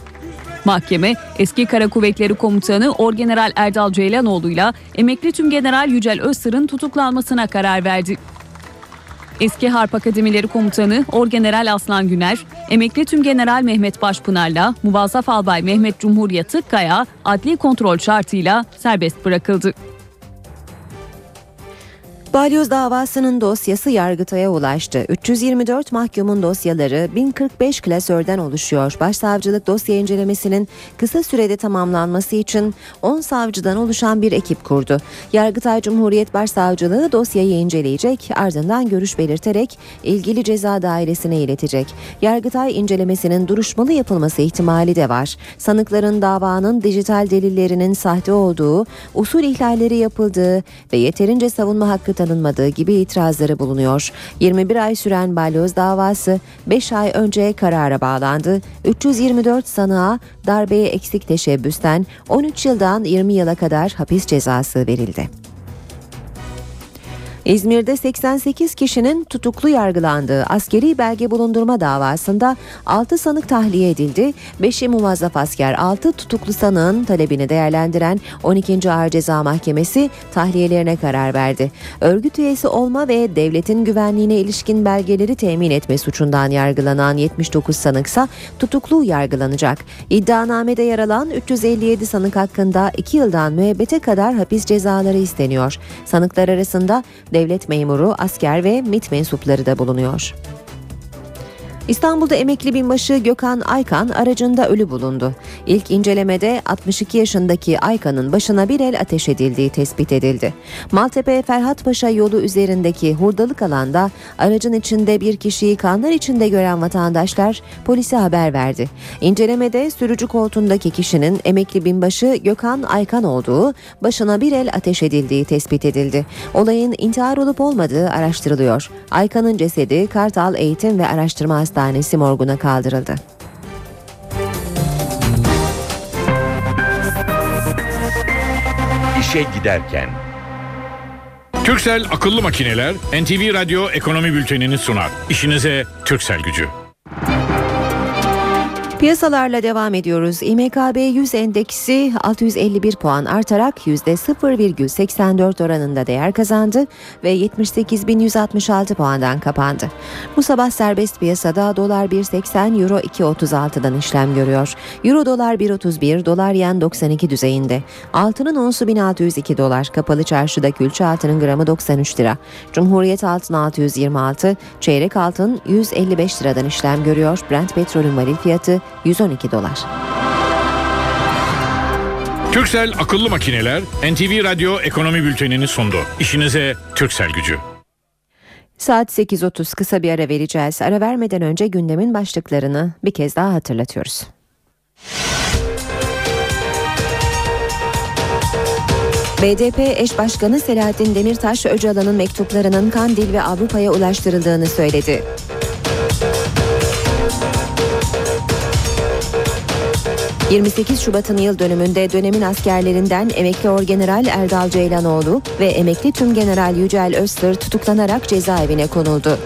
Mahkeme eski Kara Kuvvetleri Komutanı Orgeneral Erdal Ceylanoğlu'yla emekli tümgeneral Yücel Özsır'ın tutuklanmasına karar verdi. Eski Harp Akademileri Komutanı Orgeneral Aslan Güner, emekli tümgeneral Mehmet Başpınar'la muvazzaf albay Mehmet Cumhur Yatıkkaya adli kontrol şartıyla serbest bırakıldı. Balyoz davasının dosyası Yargıtay'a ulaştı. 324 mahkumun dosyaları 1045 klasörden oluşuyor. Başsavcılık dosya incelemesinin kısa sürede tamamlanması için 10 savcıdan oluşan bir ekip kurdu. Yargıtay Cumhuriyet Başsavcılığı dosyayı inceleyecek, ardından görüş belirterek ilgili ceza dairesine iletecek. Yargıtay incelemesinin duruşmalı yapılması ihtimali de var. Sanıkların davanın dijital delillerinin sahte olduğu, usul ihlalleri yapıldığı ve yeterince savunma hakkı tanınmadığı gibi itirazları bulunuyor. 21 ay süren balyoz davası 5 ay önce karara bağlandı. 324 sanığa darbeye eksik teşebbüsten 13 yıldan 20 yıla kadar hapis cezası verildi. İzmir'de 88 kişinin tutuklu yargılandığı askeri belge bulundurma davasında 6 sanık tahliye edildi. 5'i muvazzaf asker 6 tutuklu sanığın talebini değerlendiren 12. Ağır Ceza Mahkemesi tahliyelerine karar verdi. Örgüt üyesi olma ve devletin güvenliğine ilişkin belgeleri temin etme suçundan yargılanan 79 sanıksa tutuklu yargılanacak. İddianamede yer alan 357 sanık hakkında 2 yıldan müebbete kadar hapis cezaları isteniyor. Sanıklar arasında devlet memuru, asker ve MİT mensupları da bulunuyor. İstanbul'da emekli binbaşı Gökhan Aykan aracında ölü bulundu. İlk incelemede 62 yaşındaki Aykan'ın başına bir el ateş edildiği tespit edildi. Maltepe Ferhat Paşa yolu üzerindeki hurdalık alanda aracın içinde bir kişiyi kanlar içinde gören vatandaşlar polise haber verdi. İncelemede sürücü koltuğundaki kişinin emekli binbaşı Gökhan Aykan olduğu, başına bir el ateş edildiği tespit edildi. Olayın intihar olup olmadığı araştırılıyor. Aykan'ın cesedi Kartal Eğitim ve Araştırma Hastanesi morguna kaldırıldı. İşe giderken. Türksel akıllı makineler NTV Radyo ekonomi bültenini sunar. İşinize Türksel gücü. Piyasalarla devam ediyoruz. İMKB 100 endeksi 651 puan artarak %0,84 oranında değer kazandı ve 78.166 puandan kapandı. Bu sabah serbest piyasada dolar 1.80, euro 2.36'dan işlem görüyor. Euro dolar 1.31, dolar yen 92 düzeyinde. Altının onsu 1602 dolar. Kapalı çarşıda külçe altının gramı 93 lira. Cumhuriyet altın 626, çeyrek altın 155 liradan işlem görüyor. Brent petrolün varil fiyatı 112 dolar. Türksel akıllı makineler NTV Radyo ekonomi bültenini sundu. İşinize Türksel gücü. Saat 8.30 kısa bir ara vereceğiz. Ara vermeden önce gündemin başlıklarını bir kez daha hatırlatıyoruz. BDP eş başkanı Selahattin Demirtaş Öcalan'ın mektuplarının Kandil ve Avrupa'ya ulaştırıldığını söyledi. 28 Şubat'ın yıl dönümünde dönemin askerlerinden emekli orgeneral Erdal Ceylanoğlu ve emekli tümgeneral Yücel Öztır tutuklanarak cezaevine konuldu.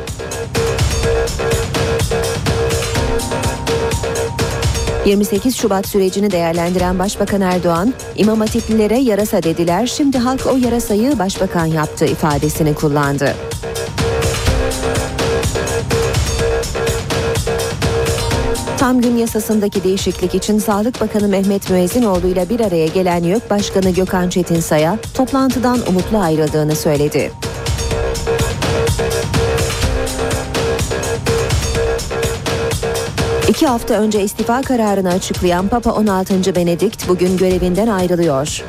...28 Şubat sürecini değerlendiren Başbakan Erdoğan... ...İmam Hatiplilere yarasa dediler... ...şimdi halk o yarasayı başbakan yaptı ifadesini kullandı. Tam gün yasasındaki değişiklik için Sağlık Bakanı Mehmet Müezzinoğlu ile bir araya gelen YÖK Başkanı Gökhan Çetinsay'a toplantıdan umutlu ayrıldığını söyledi. İki hafta önce istifa kararını açıklayan Papa 16. Benedikt bugün görevinden ayrılıyor.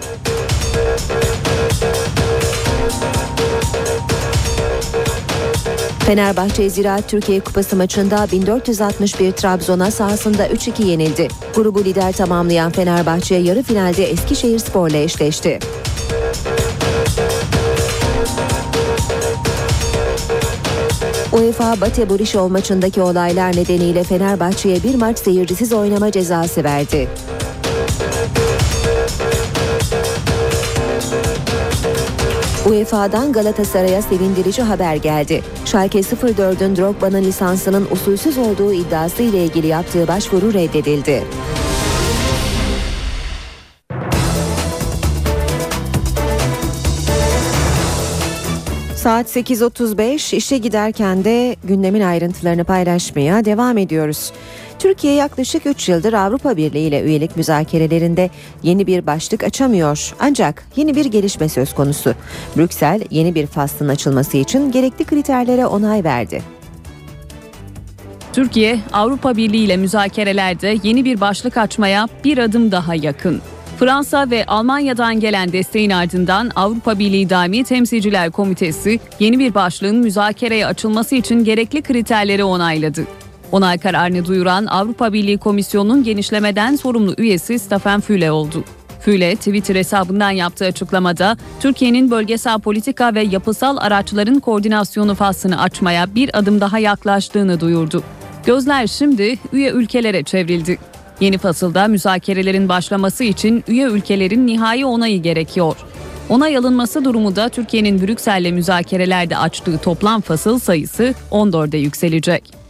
Fenerbahçe Ziraat Türkiye Kupası maçında 1461 Trabzon'a sahasında 3-2 yenildi. Grubu lider tamamlayan Fenerbahçe yarı finalde Eskişehir Spor'la eşleşti. UEFA Bate Borisov maçındaki olaylar nedeniyle Fenerbahçe'ye bir maç seyircisiz oynama cezası verdi. UEFA'dan Galatasaray'a sevindirici haber geldi. Schalke 04'ün Drogba'nın lisansının usulsüz olduğu iddiası ile ilgili yaptığı başvuru reddedildi. Saat 8.35 işe giderken de gündemin ayrıntılarını paylaşmaya devam ediyoruz. Türkiye yaklaşık 3 yıldır Avrupa Birliği ile üyelik müzakerelerinde yeni bir başlık açamıyor. Ancak yeni bir gelişme söz konusu. Brüksel yeni bir faslın açılması için gerekli kriterlere onay verdi. Türkiye, Avrupa Birliği ile müzakerelerde yeni bir başlık açmaya bir adım daha yakın. Fransa ve Almanya'dan gelen desteğin ardından Avrupa Birliği Daimi Temsilciler Komitesi yeni bir başlığın müzakereye açılması için gerekli kriterleri onayladı. Onay kararını duyuran Avrupa Birliği Komisyonu'nun genişlemeden sorumlu üyesi Stefan Füle oldu. Füle Twitter hesabından yaptığı açıklamada Türkiye'nin bölgesel politika ve yapısal araçların koordinasyonu faslını açmaya bir adım daha yaklaştığını duyurdu. Gözler şimdi üye ülkelere çevrildi. Yeni fasılda müzakerelerin başlaması için üye ülkelerin nihai onayı gerekiyor. Onay alınması durumunda Türkiye'nin Brüksel'le müzakerelerde açtığı toplam fasıl sayısı 14'e yükselecek.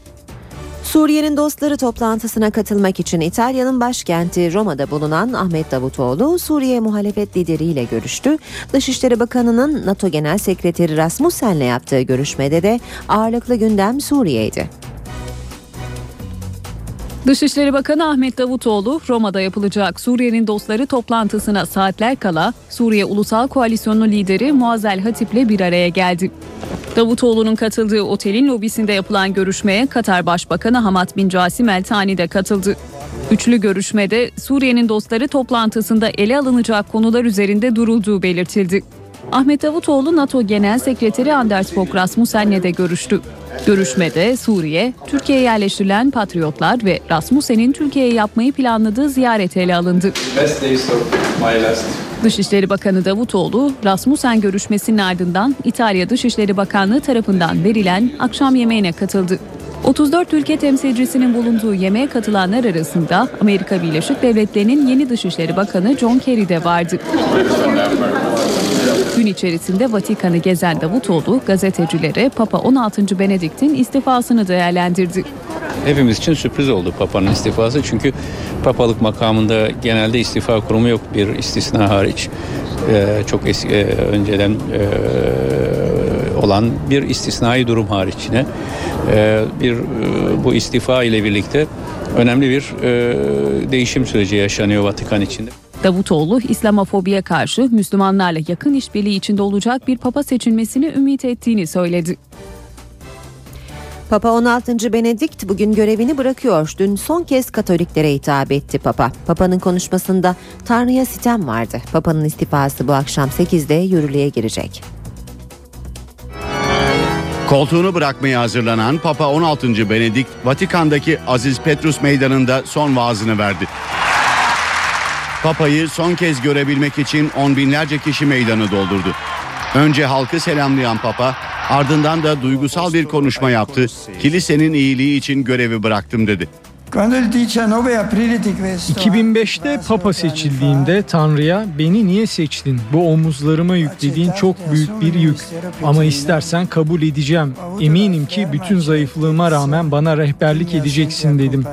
Suriye'nin dostları toplantısına katılmak için İtalya'nın başkenti Roma'da bulunan Ahmet Davutoğlu Suriye muhalefet lideriyle görüştü. Dışişleri Bakanı'nın NATO Genel Sekreteri Rasmussen'le yaptığı görüşmede de ağırlıklı gündem Suriye'ydi. Dışişleri Bakanı Ahmet Davutoğlu Roma'da yapılacak Suriye'nin dostları toplantısına saatler kala Suriye Ulusal Koalisyonu lideri Muazel Hatip'le bir araya geldi. Davutoğlu'nun katıldığı otelin lobisinde yapılan görüşmeye Katar Başbakanı Hamad bin Casim El Tani de katıldı. Üçlü görüşmede Suriye'nin dostları toplantısında ele alınacak konular üzerinde durulduğu belirtildi. Ahmet Davutoğlu NATO Genel Sekreteri Anders Fogh Rasmussen'le de görüştü. Görüşmede Suriye, Türkiye'ye yerleştirilen patriotlar ve Rasmussen'in Türkiye'ye yapmayı planladığı ziyaret ele alındı. Dışişleri Bakanı Davutoğlu, Rasmussen görüşmesinin ardından İtalya Dışişleri Bakanlığı tarafından verilen akşam yemeğine katıldı. 34 ülke temsilcisinin bulunduğu yemeğe katılanlar arasında Amerika Birleşik Devletleri'nin yeni Dışişleri Bakanı John Kerry de vardı. Gün içerisinde Vatikan'ı gezen Davutoğlu gazetecilere Papa 16. Benedikt'in istifasını değerlendirdi. Hepimiz için sürpriz oldu Papa'nın istifası çünkü papalık makamında genelde istifa kurumu yok bir istisna hariç. Ee, çok eski, e, önceden e, olan bir istisnai durum hariçine e, bir e, bu istifa ile birlikte önemli bir e, değişim süreci yaşanıyor Vatikan içinde. Davutoğlu İslamofobiye karşı Müslümanlarla yakın işbirliği içinde olacak bir papa seçilmesini ümit ettiğini söyledi. Papa 16. Benedikt bugün görevini bırakıyor. Dün son kez Katoliklere hitap etti Papa. Papa'nın konuşmasında Tanrı'ya sitem vardı. Papa'nın istifası bu akşam 8'de yürürlüğe girecek. Koltuğunu bırakmaya hazırlanan Papa 16. Benedikt, Vatikan'daki Aziz Petrus Meydanı'nda son vaazını verdi. Papa'yı son kez görebilmek için on binlerce kişi meydanı doldurdu. Önce halkı selamlayan Papa, ardından da duygusal bir konuşma yaptı. Kilisenin iyiliği için görevi bıraktım dedi. Quando il 19 aprile ti questo 2005'te Papa seçildiğinde Tanrı'ya beni niye seçtin? Bu omuzlarıma yüklediğin çok büyük bir yük. Ama istersen kabul edeceğim. Eminim ki bütün zayıflığıma rağmen bana rehberlik edeceksin dedim.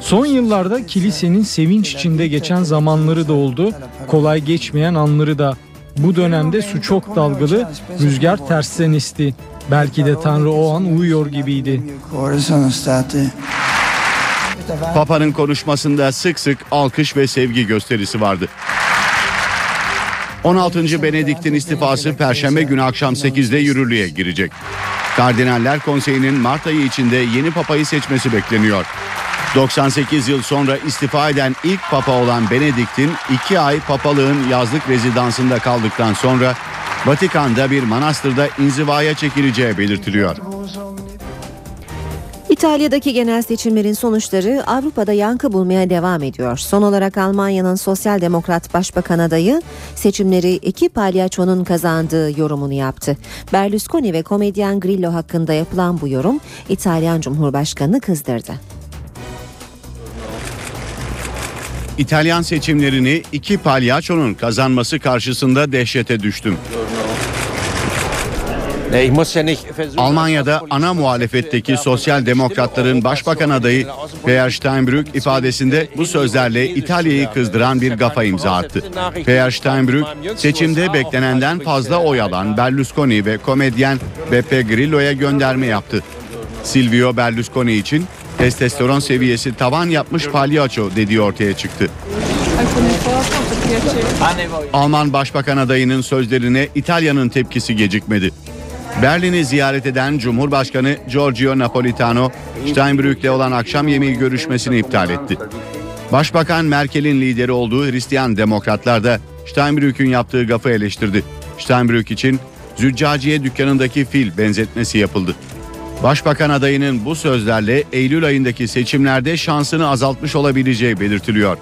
Son yıllarda kilisenin sevinç içinde geçen zamanları da oldu. Kolay geçmeyen anları da. Bu dönemde su çok dalgalı, rüzgar tersten esti. Belki de Tanrı o an uyuyor gibiydi. Papa'nın konuşmasında sık sık alkış ve sevgi gösterisi vardı. 16. Benedikt'in istifası Perşembe günü akşam 8'de yürürlüğe girecek. Kardinaller Konseyi'nin Mart ayı içinde yeni papayı seçmesi bekleniyor. 98 yıl sonra istifa eden ilk papa olan Benedikt'in 2 ay papalığın yazlık rezidansında kaldıktan sonra Vatikan'da bir manastırda inzivaya çekileceği belirtiliyor. İtalya'daki genel seçimlerin sonuçları Avrupa'da yankı bulmaya devam ediyor. Son olarak Almanya'nın Sosyal Demokrat Başbakan adayı seçimleri iki palyaçonun kazandığı yorumunu yaptı. Berlusconi ve komedyen Grillo hakkında yapılan bu yorum İtalyan Cumhurbaşkanı kızdırdı. İtalyan seçimlerini iki palyaçonun kazanması karşısında dehşete düştüm. Almanya'da ana muhalefetteki sosyal demokratların başbakan adayı Peer Steinbrück ifadesinde bu sözlerle İtalya'yı kızdıran bir gafa imza attı. Peer Steinbrück seçimde beklenenden fazla oy alan Berlusconi ve komedyen Beppe Grillo'ya gönderme yaptı. Silvio Berlusconi için testosteron seviyesi tavan yapmış palyaço dediği ortaya çıktı. Alman Başbakan adayının sözlerine İtalya'nın tepkisi gecikmedi. Berlin'i ziyaret eden Cumhurbaşkanı Giorgio Napolitano, Steinbrück'le olan akşam yemeği görüşmesini iptal etti. Başbakan Merkel'in lideri olduğu Hristiyan Demokratlar da Steinbrück'ün yaptığı gafı eleştirdi. Steinbrück için züccaciye dükkanındaki fil benzetmesi yapıldı. Başbakan adayının bu sözlerle Eylül ayındaki seçimlerde şansını azaltmış olabileceği belirtiliyor.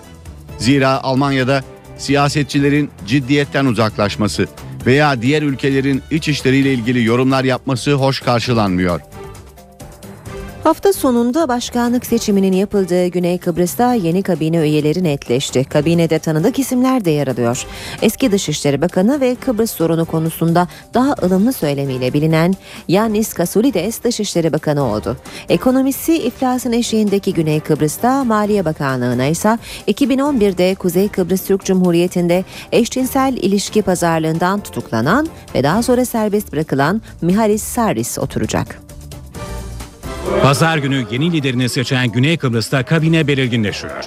Zira Almanya'da siyasetçilerin ciddiyetten uzaklaşması veya diğer ülkelerin iç işleriyle ilgili yorumlar yapması hoş karşılanmıyor. Hafta sonunda başkanlık seçiminin yapıldığı Güney Kıbrıs'ta yeni kabine üyeleri netleşti. Kabinede tanıdık isimler de yer alıyor. Eski Dışişleri Bakanı ve Kıbrıs sorunu konusunda daha ılımlı söylemiyle bilinen Yannis Kasoulides Dışişleri Bakanı oldu. Ekonomisi iflasın eşiğindeki Güney Kıbrıs'ta Maliye Bakanlığı'na ise 2011'de Kuzey Kıbrıs Türk Cumhuriyeti'nde eşcinsel ilişki pazarlığından tutuklanan ve daha sonra serbest bırakılan Mihalis Saris oturacak. Pazar günü yeni liderini seçen Güney Kıbrıs'ta kabine belirginleşiyor.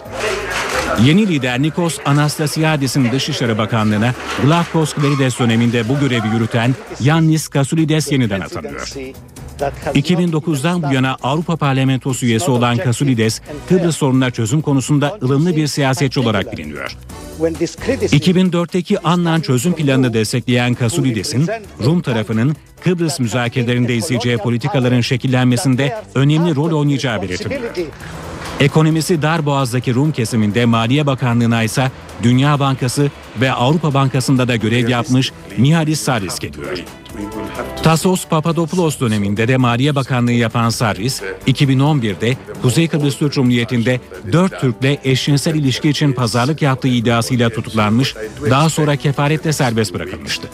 Yeni lider Nikos Anastasiadis'in Dışişleri Bakanlığı'na Glafkos Kverides döneminde bu görevi yürüten Yannis Kasoulides yeniden atanıyor. 2009'dan bu yana Avrupa Parlamentosu üyesi olan Kasoulides, Kıbrıs sorununa çözüm konusunda ılımlı bir siyasetçi olarak biliniyor. 2004'teki Annan çözüm planını destekleyen Kasoulides'in Rum tarafının Kıbrıs müzakerelerinde izleyeceği politikaların şekillenmesinde önemli rol oynayacağı belirtiliyor. Ekonomisi dar boğazdaki Rum kesiminde Maliye Bakanlığı'na ise Dünya Bankası ve Avrupa Bankası'nda da görev yapmış Mihalis Saris geliyor. Tasos Papadopoulos döneminde de Maliye Bakanlığı yapan Saris, 2011'de Kuzey Kıbrıs Türk Cumhuriyeti'nde 4 Türk'le eşcinsel ilişki için pazarlık yaptığı iddiasıyla tutuklanmış, daha sonra kefaretle serbest bırakılmıştı.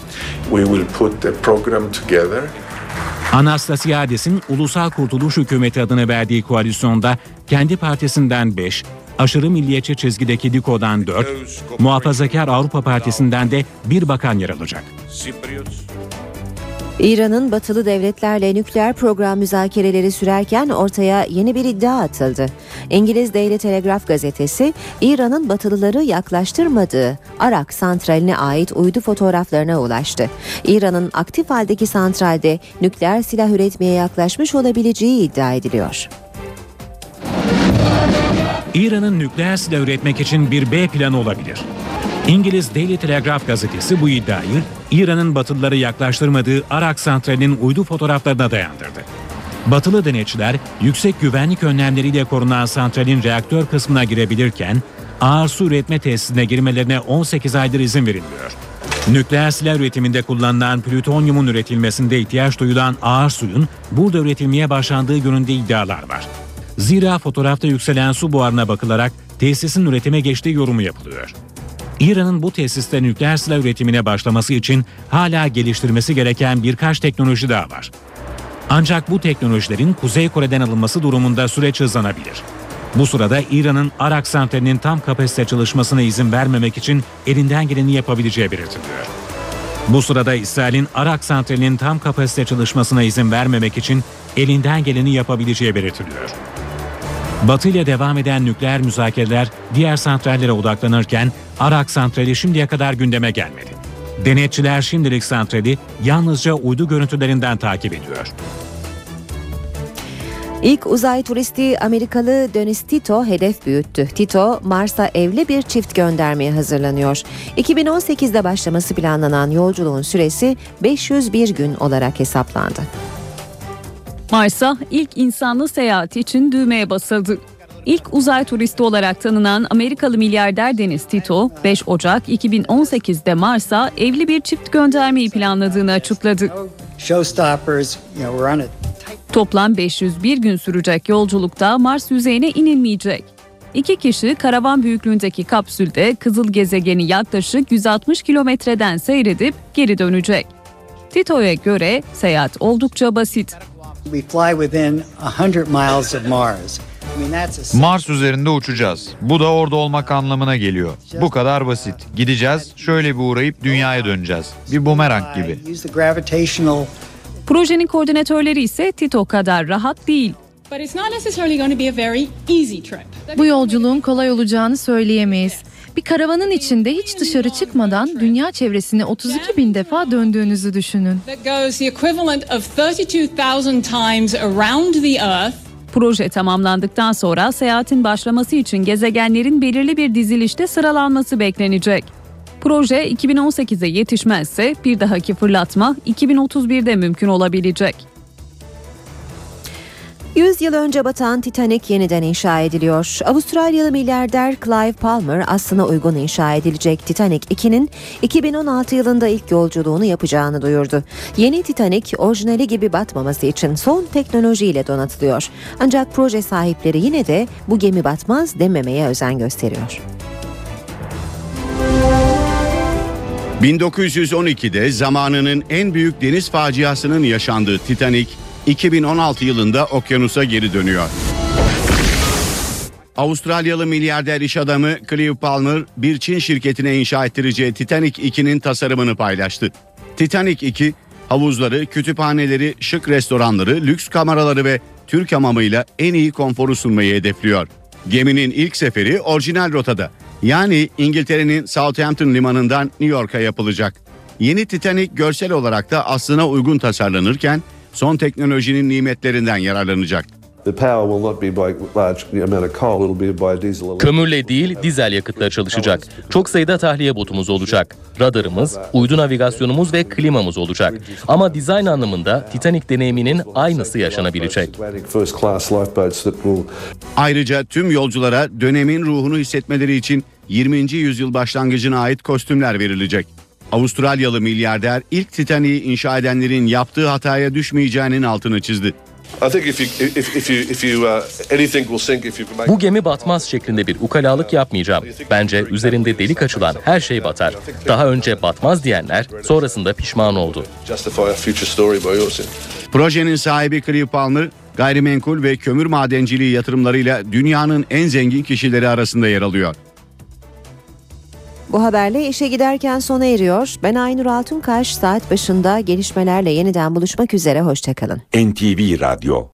Anastasiadis'in Ulusal Kurtuluş Hükümeti adını verdiği koalisyonda kendi partisinden 5, aşırı milliyetçi çizgideki DİKO'dan 4, Muhafazakar Avrupa Partisi'nden de bir bakan yer alacak. İran'ın batılı devletlerle nükleer program müzakereleri sürerken ortaya yeni bir iddia atıldı. İngiliz Daily Telegraph gazetesi İran'ın batılıları yaklaştırmadığı Arak santraline ait uydu fotoğraflarına ulaştı. İran'ın aktif haldeki santralde nükleer silah üretmeye yaklaşmış olabileceği iddia ediliyor. İran'ın nükleer silah üretmek için bir B planı olabilir. İngiliz Daily Telegraph gazetesi bu iddiayı İran'ın Batılıları yaklaştırmadığı Arak santralinin uydu fotoğraflarına dayandırdı. Batılı denetçiler yüksek güvenlik önlemleriyle korunan santralin reaktör kısmına girebilirken ağır su üretme tesisine girmelerine 18 aydır izin verilmiyor. Nükleer silah üretiminde kullanılan plütonyumun üretilmesinde ihtiyaç duyulan ağır suyun burada üretilmeye başlandığı yönünde iddialar var. Zira fotoğrafta yükselen su buharına bakılarak tesisin üretime geçtiği yorumu yapılıyor. İran'ın bu tesiste nükleer silah üretimine başlaması için hala geliştirmesi gereken birkaç teknoloji daha var. Ancak bu teknolojilerin Kuzey Kore'den alınması durumunda süreç hızlanabilir. Bu sırada İran'ın Arak santralinin tam kapasite çalışmasına izin vermemek için elinden geleni yapabileceği belirtiliyor. Bu sırada İsrail'in Arak santralinin tam kapasite çalışmasına izin vermemek için elinden geleni yapabileceği belirtiliyor. Batı ile devam eden nükleer müzakereler diğer santrallere odaklanırken Arak santrali şimdiye kadar gündeme gelmedi. Denetçiler şimdilik santrali yalnızca uydu görüntülerinden takip ediyor. İlk uzay turisti Amerikalı Dennis Tito hedef büyüttü. Tito, Mars'a evli bir çift göndermeye hazırlanıyor. 2018'de başlaması planlanan yolculuğun süresi 501 gün olarak hesaplandı. Mars'a ilk insanlı seyahat için düğmeye basıldı. İlk uzay turisti olarak tanınan Amerikalı milyarder Dennis Tito, 5 Ocak 2018'de Mars'a evli bir çift göndermeyi planladığını açıkladı. Toplam 501 gün sürecek yolculukta Mars yüzeyine inilmeyecek. İki kişi karavan büyüklüğündeki kapsülde kızıl gezegeni yaklaşık 160 kilometreden seyredip geri dönecek. Tito'ya göre seyahat oldukça basit. We fly within 100 miles of Mars. I mean, that's a Mars üzerinde uçacağız. Bu da orada olmak anlamına geliyor. Bu kadar basit. Gideceğiz, şöyle bir uğrayıp dünyaya döneceğiz. Bir bumerang gibi. use the gravitational Projenin koordinatörleri ise Tito kadar rahat değil. But it's not necessarily going to be a very easy trip. Bu yolculuğun kolay olacağını söyleyemeyiz. Bir karavanın içinde hiç dışarı çıkmadan dünya çevresini 32 bin defa döndüğünüzü düşünün. That goes the equivalent of 32,000 times around the Earth. Proje tamamlandıktan sonra seyahatin başlaması için gezegenlerin belirli bir dizilişte sıralanması beklenecek. Proje 2018'e yetişmezse bir dahaki fırlatma 2031'de mümkün olabilecek. 100 yıl önce batan Titanic yeniden inşa ediliyor. Avustralyalı milyarder Clive Palmer aslına uygun inşa edilecek Titanic 2'nin 2016 yılında ilk yolculuğunu yapacağını duyurdu. Yeni Titanic orijinali gibi batmaması için son teknolojiyle donatılıyor. Ancak proje sahipleri yine de bu gemi batmaz dememeye özen gösteriyor. 1912'de zamanının en büyük deniz faciasının yaşandığı Titanic 2016 yılında okyanusa geri dönüyor. Avustralyalı milyarder iş adamı Clive Palmer bir Çin şirketine inşa ettireceği Titanic 2'nin tasarımını paylaştı. Titanic 2 havuzları, kütüphaneleri, şık restoranları, lüks kameraları ve Türk hamamıyla en iyi konforu sunmayı hedefliyor. Geminin ilk seferi orijinal rotada yani İngiltere'nin Southampton limanından New York'a yapılacak. Yeni Titanic görsel olarak da aslına uygun tasarlanırken son teknolojinin nimetlerinden yararlanacak. Kömürle değil dizel yakıtla çalışacak. Çok sayıda tahliye botumuz olacak. Radarımız, uydu navigasyonumuz ve klimamız olacak. Ama dizayn anlamında Titanic deneyiminin aynısı yaşanabilecek. Ayrıca tüm yolculara dönemin ruhunu hissetmeleri için 20. yüzyıl başlangıcına ait kostümler verilecek. Avustralyalı milyarder ilk Titanic'i inşa edenlerin yaptığı hataya düşmeyeceğinin altını çizdi. Bu gemi batmaz şeklinde bir ukalalık yapmayacağım. Bence üzerinde delik açılan her şey batar. Daha önce batmaz diyenler sonrasında pişman oldu. Projenin sahibi Clive Palmer, gayrimenkul ve kömür madenciliği yatırımlarıyla dünyanın en zengin kişileri arasında yer alıyor. Bu haberle işe giderken sona eriyor. Ben Aynur Altunkaş saat başında gelişmelerle yeniden buluşmak üzere. Hoşçakalın. NTV Radyo